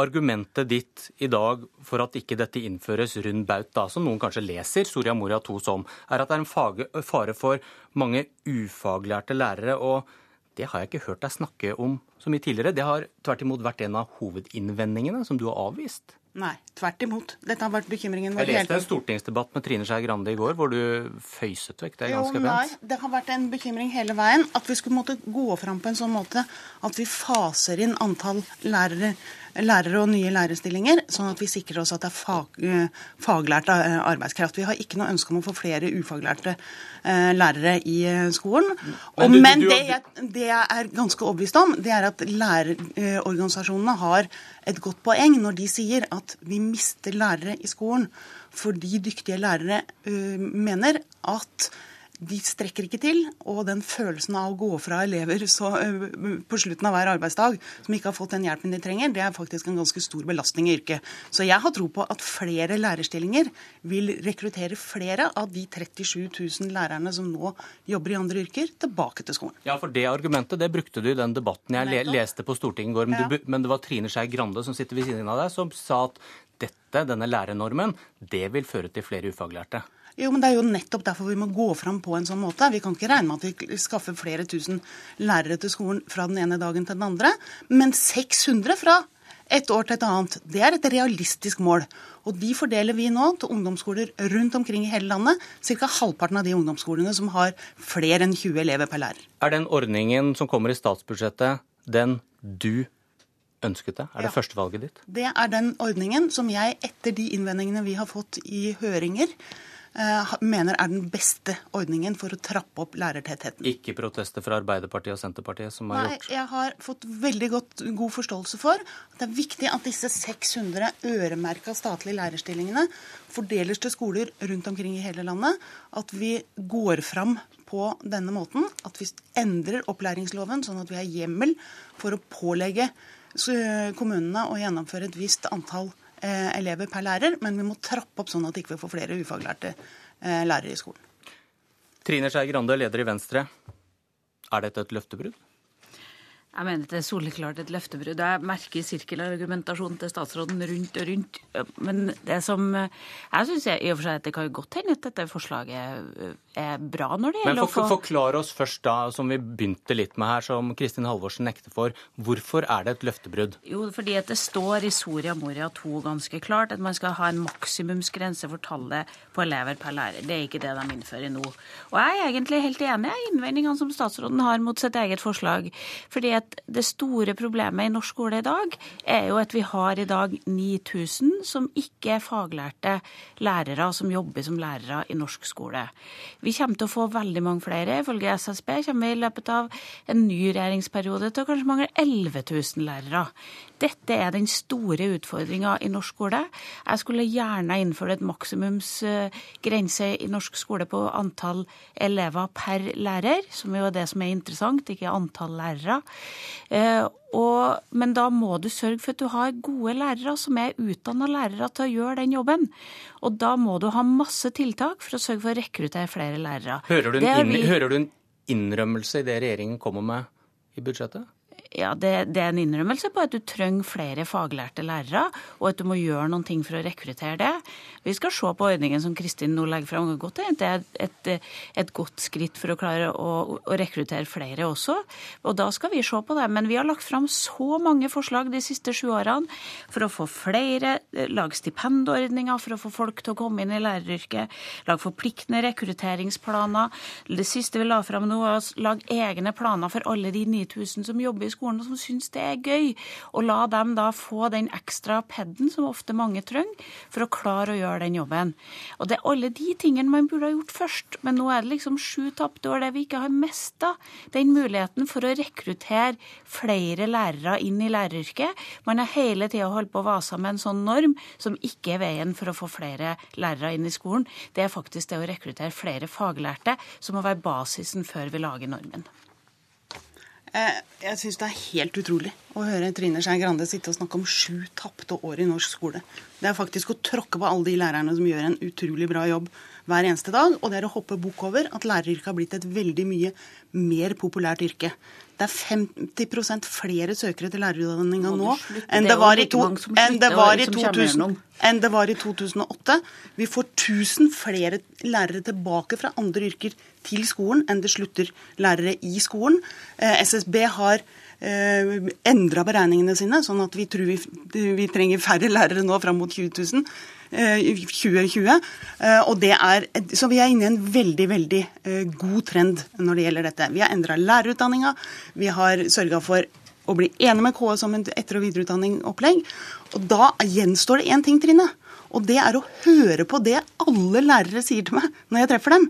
argumentet ditt i dag for at ikke dette innføres rund baut, da, som noen kanskje leser Soria Moria 2 som, er at det er en fare for mange ufaglærte lærere. og det har jeg ikke hørt deg snakke om så mye tidligere. Det har tvert imot vært en av hovedinnvendingene som du har avvist. Nei, tvert imot. Dette har vært bekymringen vår. Jeg leste en stortingsdebatt med Trine Skei Grande i går hvor du føyset vekk det er ganske jo, nei, Det har vært en bekymring hele veien at vi skulle måtte gå fram på en sånn måte at vi faser inn antall lærere lærere og nye lærerstillinger, sånn at vi sikrer oss at det er fag, eh, faglært eh, arbeidskraft. Vi har ikke noe ønske om å få flere ufaglærte eh, lærere i skolen. Og, men, det, jeg, det, jeg, er ganske overbevist om, det er at lærerorganisasjonene har et godt poeng når de sier at vi mister lærere i skolen fordi dyktige lærere mener at de strekker ikke til. Og den følelsen av å gå fra elever så, på slutten av hver arbeidsdag som ikke har fått den hjelpen de trenger, det er faktisk en ganske stor belastning i yrket. Så jeg har tro på at flere lærerstillinger vil rekruttere flere av de 37 000 lærerne som nå jobber i andre yrker, tilbake til skolen. Ja, for det argumentet det brukte du i den debatten jeg le leste på Stortinget i går. Men, du, men det var Trine Skei Grande som sitter ved siden av deg, som sa at dette, denne lærernormen, det vil føre til flere ufaglærte. Jo, men Det er jo nettopp derfor vi må gå fram på en sånn måte. Vi kan ikke regne med at vi skaffer flere tusen lærere til skolen fra den ene dagen til den andre. Men 600 fra et år til et annet, det er et realistisk mål. Og de fordeler vi nå til ungdomsskoler rundt omkring i hele landet. Ca. halvparten av de ungdomsskolene som har flere enn 20 elever per lærer. Er den ordningen som kommer i statsbudsjettet, den du ønsket deg? Er det ja. førstevalget ditt? Det er den ordningen som jeg, etter de innvendingene vi har fått i høringer, mener er den beste ordningen for å trappe opp lærertettheten. Ikke protester fra Arbeiderpartiet og Senterpartiet som har Nei, gjort Jeg har fått veldig godt, god forståelse for at det er viktig at disse 600 øremerka statlige lærerstillingene fordeles til skoler rundt omkring i hele landet. At vi går fram på denne måten. At vi endrer opplæringsloven sånn at vi har hjemmel for å pålegge kommunene å gjennomføre et visst antall Eh, elever per lærer, men vi må trappe opp sånn at vi ikke får flere ufaglærte eh, lærere i skolen. Trine Skei Grande, leder i Venstre. Er dette et løftebrudd? Jeg mener det er soleklart et løftebrudd. Jeg merker sirkelargumentasjonen til statsråden rundt og rundt. Men det som jeg syns i og for seg at det kan godt hende at dette forslaget er bra når det gjelder for, å få Forklar oss først, da, som vi begynte litt med her, som Kristin Halvorsen nekter for. Hvorfor er det et løftebrudd? Jo, fordi at det står i Soria Moria 2 ganske klart at man skal ha en maksimumsgrense for tallet på elever per lærer. Det er ikke det de innfører nå. Og jeg er egentlig helt enig i innvendingene som statsråden har mot sitt eget forslag. fordi at at det store problemet i norsk skole i dag er jo at vi har i dag 9000 som ikke er faglærte lærere som jobber som lærere i norsk skole. Vi kommer til å få veldig mange flere. Ifølge SSB kommer vi i løpet av en ny regjeringsperiode til å kanskje mangle 11 000 lærere. Dette er den store utfordringa i norsk skole. Jeg skulle gjerne innført et maksimumsgrense i norsk skole på antall elever per lærer, som jo er det som er interessant, ikke antall lærere. Eh, og, men da må du sørge for at du har gode lærere som er utdanna lærere til å gjøre den jobben. Og da må du ha masse tiltak for å sørge for å rekruttere flere lærere. Hører du en, vi... hører du en innrømmelse i det regjeringen kommer med i budsjettet? Ja, det, det, er en innrømmelse på at du trenger flere faglærte lærere, og at du må gjøre noen ting for å rekruttere det. Vi skal se på ordningen som Kristin nå legger fram. Det er et, et, godt skritt for å klare å, å, rekruttere flere også. Og da skal vi se på det. Men vi har lagt fram så mange forslag de siste sju årene for å få flere, lage stipendordninger for å få folk til å komme inn i læreryrket, lage forpliktende rekrutteringsplaner. Det siste vi la fram nå, er å lage egne planer for alle de 9000 som jobber i skolen og som syns det er gøy. Og la dem da få den ekstra peden som ofte mange trenger, for å klare å gjøre den jobben. Og det er alle de tingene man burde ha gjort først. Men nå er det liksom sju tapte år der vi ikke har mista den muligheten for å rekruttere flere lærere inn i læreryrket. Man har hele tida holdt på å vase med en sånn norm som ikke er veien for å få flere lærere inn i skolen. Det er faktisk det å rekruttere flere faglærte som må være basisen før vi lager normen. Eh, jeg syns det er helt utrolig å høre Trine Skei Grande sitte og snakke om sju tapte år i norsk skole. Det er faktisk å tråkke på alle de lærerne som gjør en utrolig bra jobb hver eneste dag. Og det er å hoppe bukk over at læreryrket har blitt et veldig mye mer populært yrke. Det er 50 flere søkere til lærerutdanninga nå enn det, var i, to, enn, det var i 2000, enn det var i 2008. Vi får 1000 flere lærere tilbake fra andre yrker til skolen enn det slutter lærere i skolen. Eh, SSB har endra beregningene sine, sånn at vi tror vi, vi trenger færre lærere nå fram mot 20 000. 2020. Og er, så vi er inne i en veldig veldig eh, god trend når det gjelder dette. Vi har endra lærerutdanninga. Vi har sørga for å bli enige med KS om en etter- og videreutdanningopplegg. Og da gjenstår det én ting, Trine. Og det er å høre på det alle lærere sier til meg når jeg treffer dem.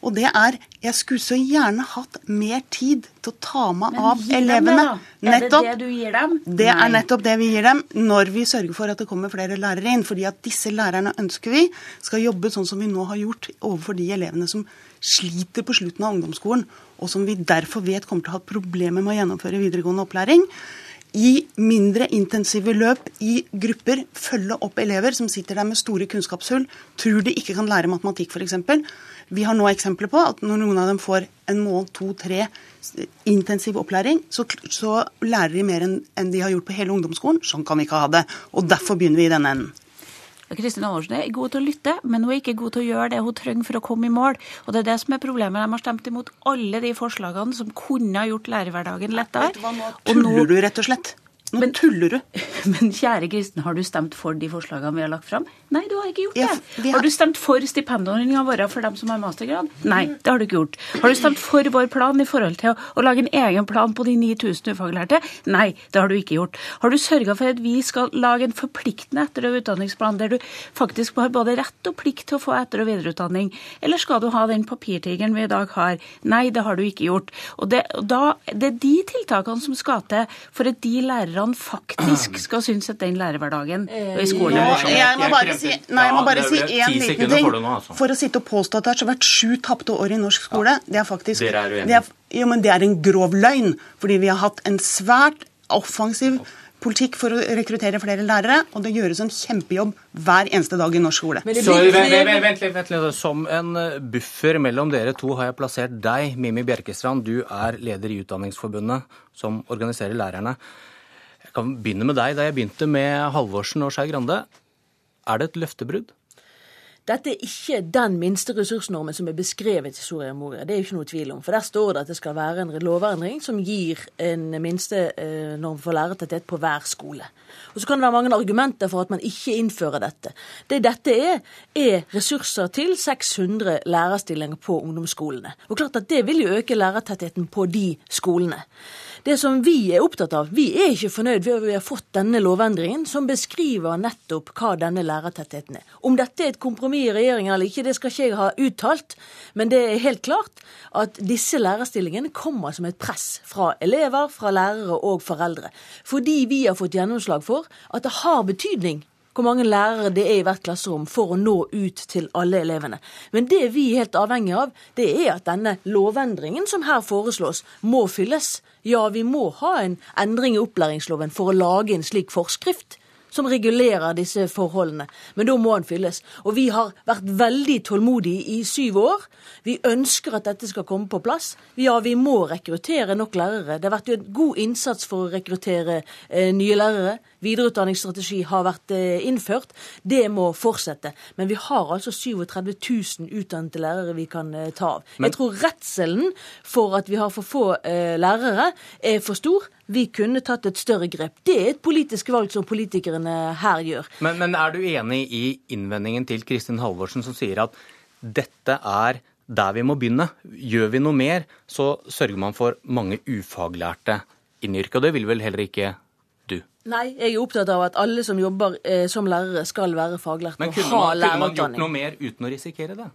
Og det er jeg skulle så gjerne hatt mer tid til å ta meg av elevene. Det, er det det du gir dem? Det er nettopp det vi gir dem når vi sørger for at det kommer flere lærere inn. fordi at disse lærerne ønsker vi skal jobbe sånn som vi nå har gjort overfor de elevene som sliter på slutten av ungdomsskolen, og som vi derfor vet kommer til å ha problemer med å gjennomføre videregående opplæring i mindre intensive løp i grupper følge opp elever som sitter der med store kunnskapshull, tror de ikke kan lære matematikk f.eks. Vi har nå eksempler på at når noen av dem får en måned, to, tre intensiv opplæring, så, så lærer de mer enn de har gjort på hele ungdomsskolen. Sånn kan vi ikke ha det. Og derfor begynner vi i denne enden. Kristin Andersen er god til å lytte, men hun er ikke god til å gjøre det hun trenger for å komme i mål. Og det er det som er problemet. De har stemt imot alle de forslagene som kunne ha gjort lærerhverdagen lettere. Vet du hva, nå tuller du, rett og slett. Nå men, tuller du. *laughs* Men kjære Kristen, har du stemt for de forslagene vi har lagt fram? Nei, du har ikke gjort det. Ja, har... har... du stemt for stipendordninga vår for dem som har mastergrad? Nei, det har du ikke gjort. Har du stemt for vår plan i forhold til å, å lage en egen plan på de 9000 ufaglærte? Nei, det har du ikke gjort. Har du sørga for at vi skal lage en forpliktende etter- og utdanningsplan der du faktisk har både rett og plikt til å få etter- og videreutdanning? Eller skal du ha den papirtigeren vi i dag har? Nei, det har du ikke gjort. Og det, da, det er de tiltakene som skal til for at de lærerne lærerne faktisk *clears throat* skal synes at den lærerhverdagen i skolen er morsom. Jeg må bare si, nei, jeg må bare si én liten ting. Altså. For å sitte og påstå at det har vært sju tapte år i norsk skole, det er faktisk det er? Jo, men det er en grov løgn. Fordi vi har hatt en svært offensiv politikk for å rekruttere flere lærere, og det gjøres en kjempejobb hver eneste dag i norsk skole. Så, vent, vent, vent, vent, Som en eh, buffer mellom dere to har jeg plassert deg, Mimi Bjerkestrand. Du er leder i Utdanningsforbundet, som organiserer lærerne. Jeg kan begynne med deg. Da jeg begynte med Halvorsen og Skei Grande, er det et løftebrudd? Dette er ikke den minste ressursnormen som er beskrevet i Soria Moria. Det er ikke noe tvil om. For der står det at det skal være en lovendring som gir en minstenorm eh, for lærertetthet på hver skole. Og Så kan det være mange argumenter for at man ikke innfører dette. Det dette er, er ressurser til 600 lærerstillinger på ungdomsskolene. Og klart at Det vil jo øke lærertettheten på de skolene. Det som vi er opptatt av, vi er ikke fornøyd ved at vi har fått denne lovendringen som beskriver nettopp hva denne lærertettheten er. Om dette er et kompromiss i regjeringen eller ikke, det skal ikke jeg ha uttalt. Men det er helt klart at disse lærerstillingene kommer som et press fra elever, fra lærere og foreldre. Fordi vi har fått gjennomslag for at det har betydning hvor mange lærere det er i hvert klasserom for å nå ut til alle elevene. Men det vi er helt avhengig av, det er at denne lovendringen som her foreslås, må fylles. Ja, vi må ha en endring i opplæringsloven for å lage en slik forskrift som regulerer disse forholdene. Men da må den fylles. Og vi har vært veldig tålmodige i syv år. Vi ønsker at dette skal komme på plass. Ja, vi må rekruttere nok lærere. Det har vært en god innsats for å rekruttere eh, nye lærere. Videreutdanningsstrategi har vært eh, innført. Det må fortsette. Men vi har altså 37 000 utdannede lærere vi kan eh, ta av. Men... Jeg tror redselen for at vi har for få eh, lærere, er for stor. Vi kunne tatt et større grep. Det er et politisk valg som politikerne her gjør. Men, men er du enig i innvendingen til Kristin Halvorsen som sier at dette er der vi må begynne? Gjør vi noe mer, så sørger man for mange ufaglærte inn i yrket. Og det vil vel heller ikke du? Nei, jeg er opptatt av at alle som jobber eh, som lærere, skal være faglærte og ha lærerutdanning. Men kunne man gjort noe mer uten å risikere det?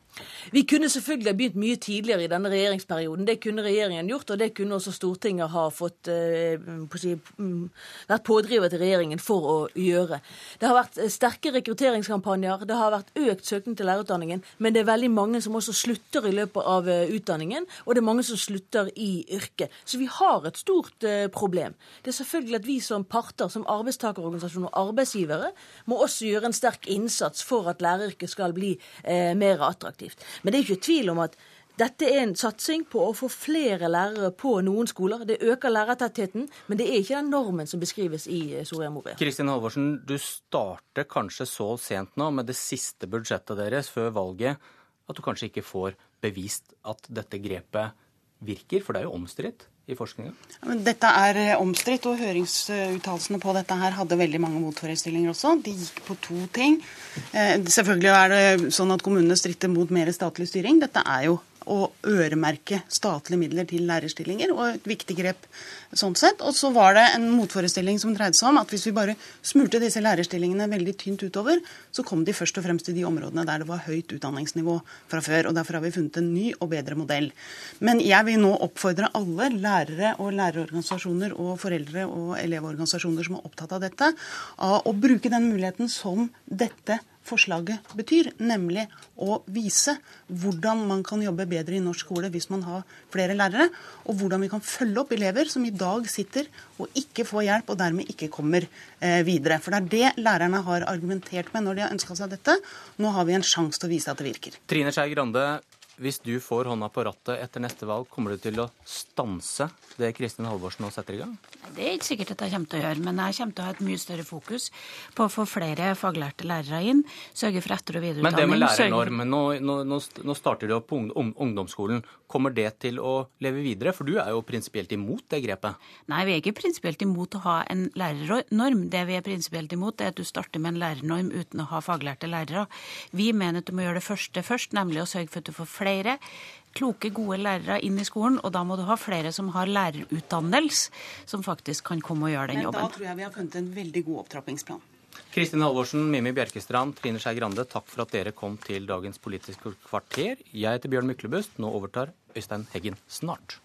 Vi kunne selvfølgelig ha begynt mye tidligere i denne regjeringsperioden. Det kunne regjeringen gjort, og det kunne også Stortinget ha fått eh, si, mm, vært pådriver til regjeringen for å gjøre. Det har vært eh, sterke rekrutteringskampanjer, det har vært økt søkning til lærerutdanningen, men det er veldig mange som også slutter i løpet av uh, utdanningen, og det er mange som slutter i yrket. Så vi har et stort problem. Det er selvfølgelig at vi som parter som arbeidstakerorganisasjoner og arbeidsgivere må også gjøre en sterk innsats for at læreryrket skal bli eh, mer attraktivt. Men det er ikke tvil om at dette er en satsing på å få flere lærere på noen skoler. Det øker lærertettheten, men det er ikke den normen som beskrives i eh, Soria Moria. Kristin Halvorsen, du starter kanskje så sent nå med det siste budsjettet deres før valget at du kanskje ikke får bevist at dette grepet virker, for det er jo omstridt? I forskninga? Dette er eh, omstridt, og høringsuttalelsene på dette her hadde veldig mange motforestillinger også. De gikk på to ting. Eh, selvfølgelig er det sånn at kommunene stritter mot mer statlig styring. Dette er jo å øremerke statlige midler til lærerstillinger, og et viktig grep sånn sett. Og så var det en motforestilling som dreide seg om at hvis vi bare smurte disse lærerstillingene veldig tynt utover, så kom de først og fremst til de områdene der det var høyt utdanningsnivå fra før. og Derfor har vi funnet en ny og bedre modell. Men jeg vil nå oppfordre alle lærere og lærerorganisasjoner og foreldre og elevorganisasjoner som er opptatt av dette, av å bruke den muligheten som dette forslaget betyr, nemlig å vise hvordan man kan jobbe bedre i norsk skole hvis man har flere lærere, og hvordan vi kan følge opp elever som i dag sitter og ikke får hjelp, og dermed ikke kommer eh, videre. For det er det lærerne har argumentert med når de har ønska seg dette. Nå har vi en sjanse til å vise at det virker. Trine Skei Grande, hvis du får hånda på rattet etter neste valg, kommer du til å stanse det Kristin Halvorsen nå setter i gang? Det er ikke sikkert at jeg kommer til å gjøre, men jeg kommer til å ha et mye større fokus på å få flere faglærte lærere inn. Sørge for etter- og videreutdanning. Men det med lærernormen, nå, nå, nå starter du opp på ungdomsskolen. Kommer det til å leve videre? For du er jo prinsipielt imot det grepet? Nei, vi er ikke prinsipielt imot å ha en lærernorm. Det vi er prinsipielt imot, er at du starter med en lærernorm uten å ha faglærte lærere. Vi mener at du må gjøre det første først, nemlig å sørge for at du får flere kloke, gode lærere inn i skolen, og da må du ha flere som har lærerutdannelse, som faktisk kan komme og gjøre den jobben. Men da tror jeg vi har funnet en veldig god opptrappingsplan. Kristin Halvorsen, Mimi Bjerkestrand, Trine Skei Grande, takk for at dere kom til dagens Politiske kvarter. Jeg heter Bjørn Myklebust. Nå overtar Øystein Heggen snart.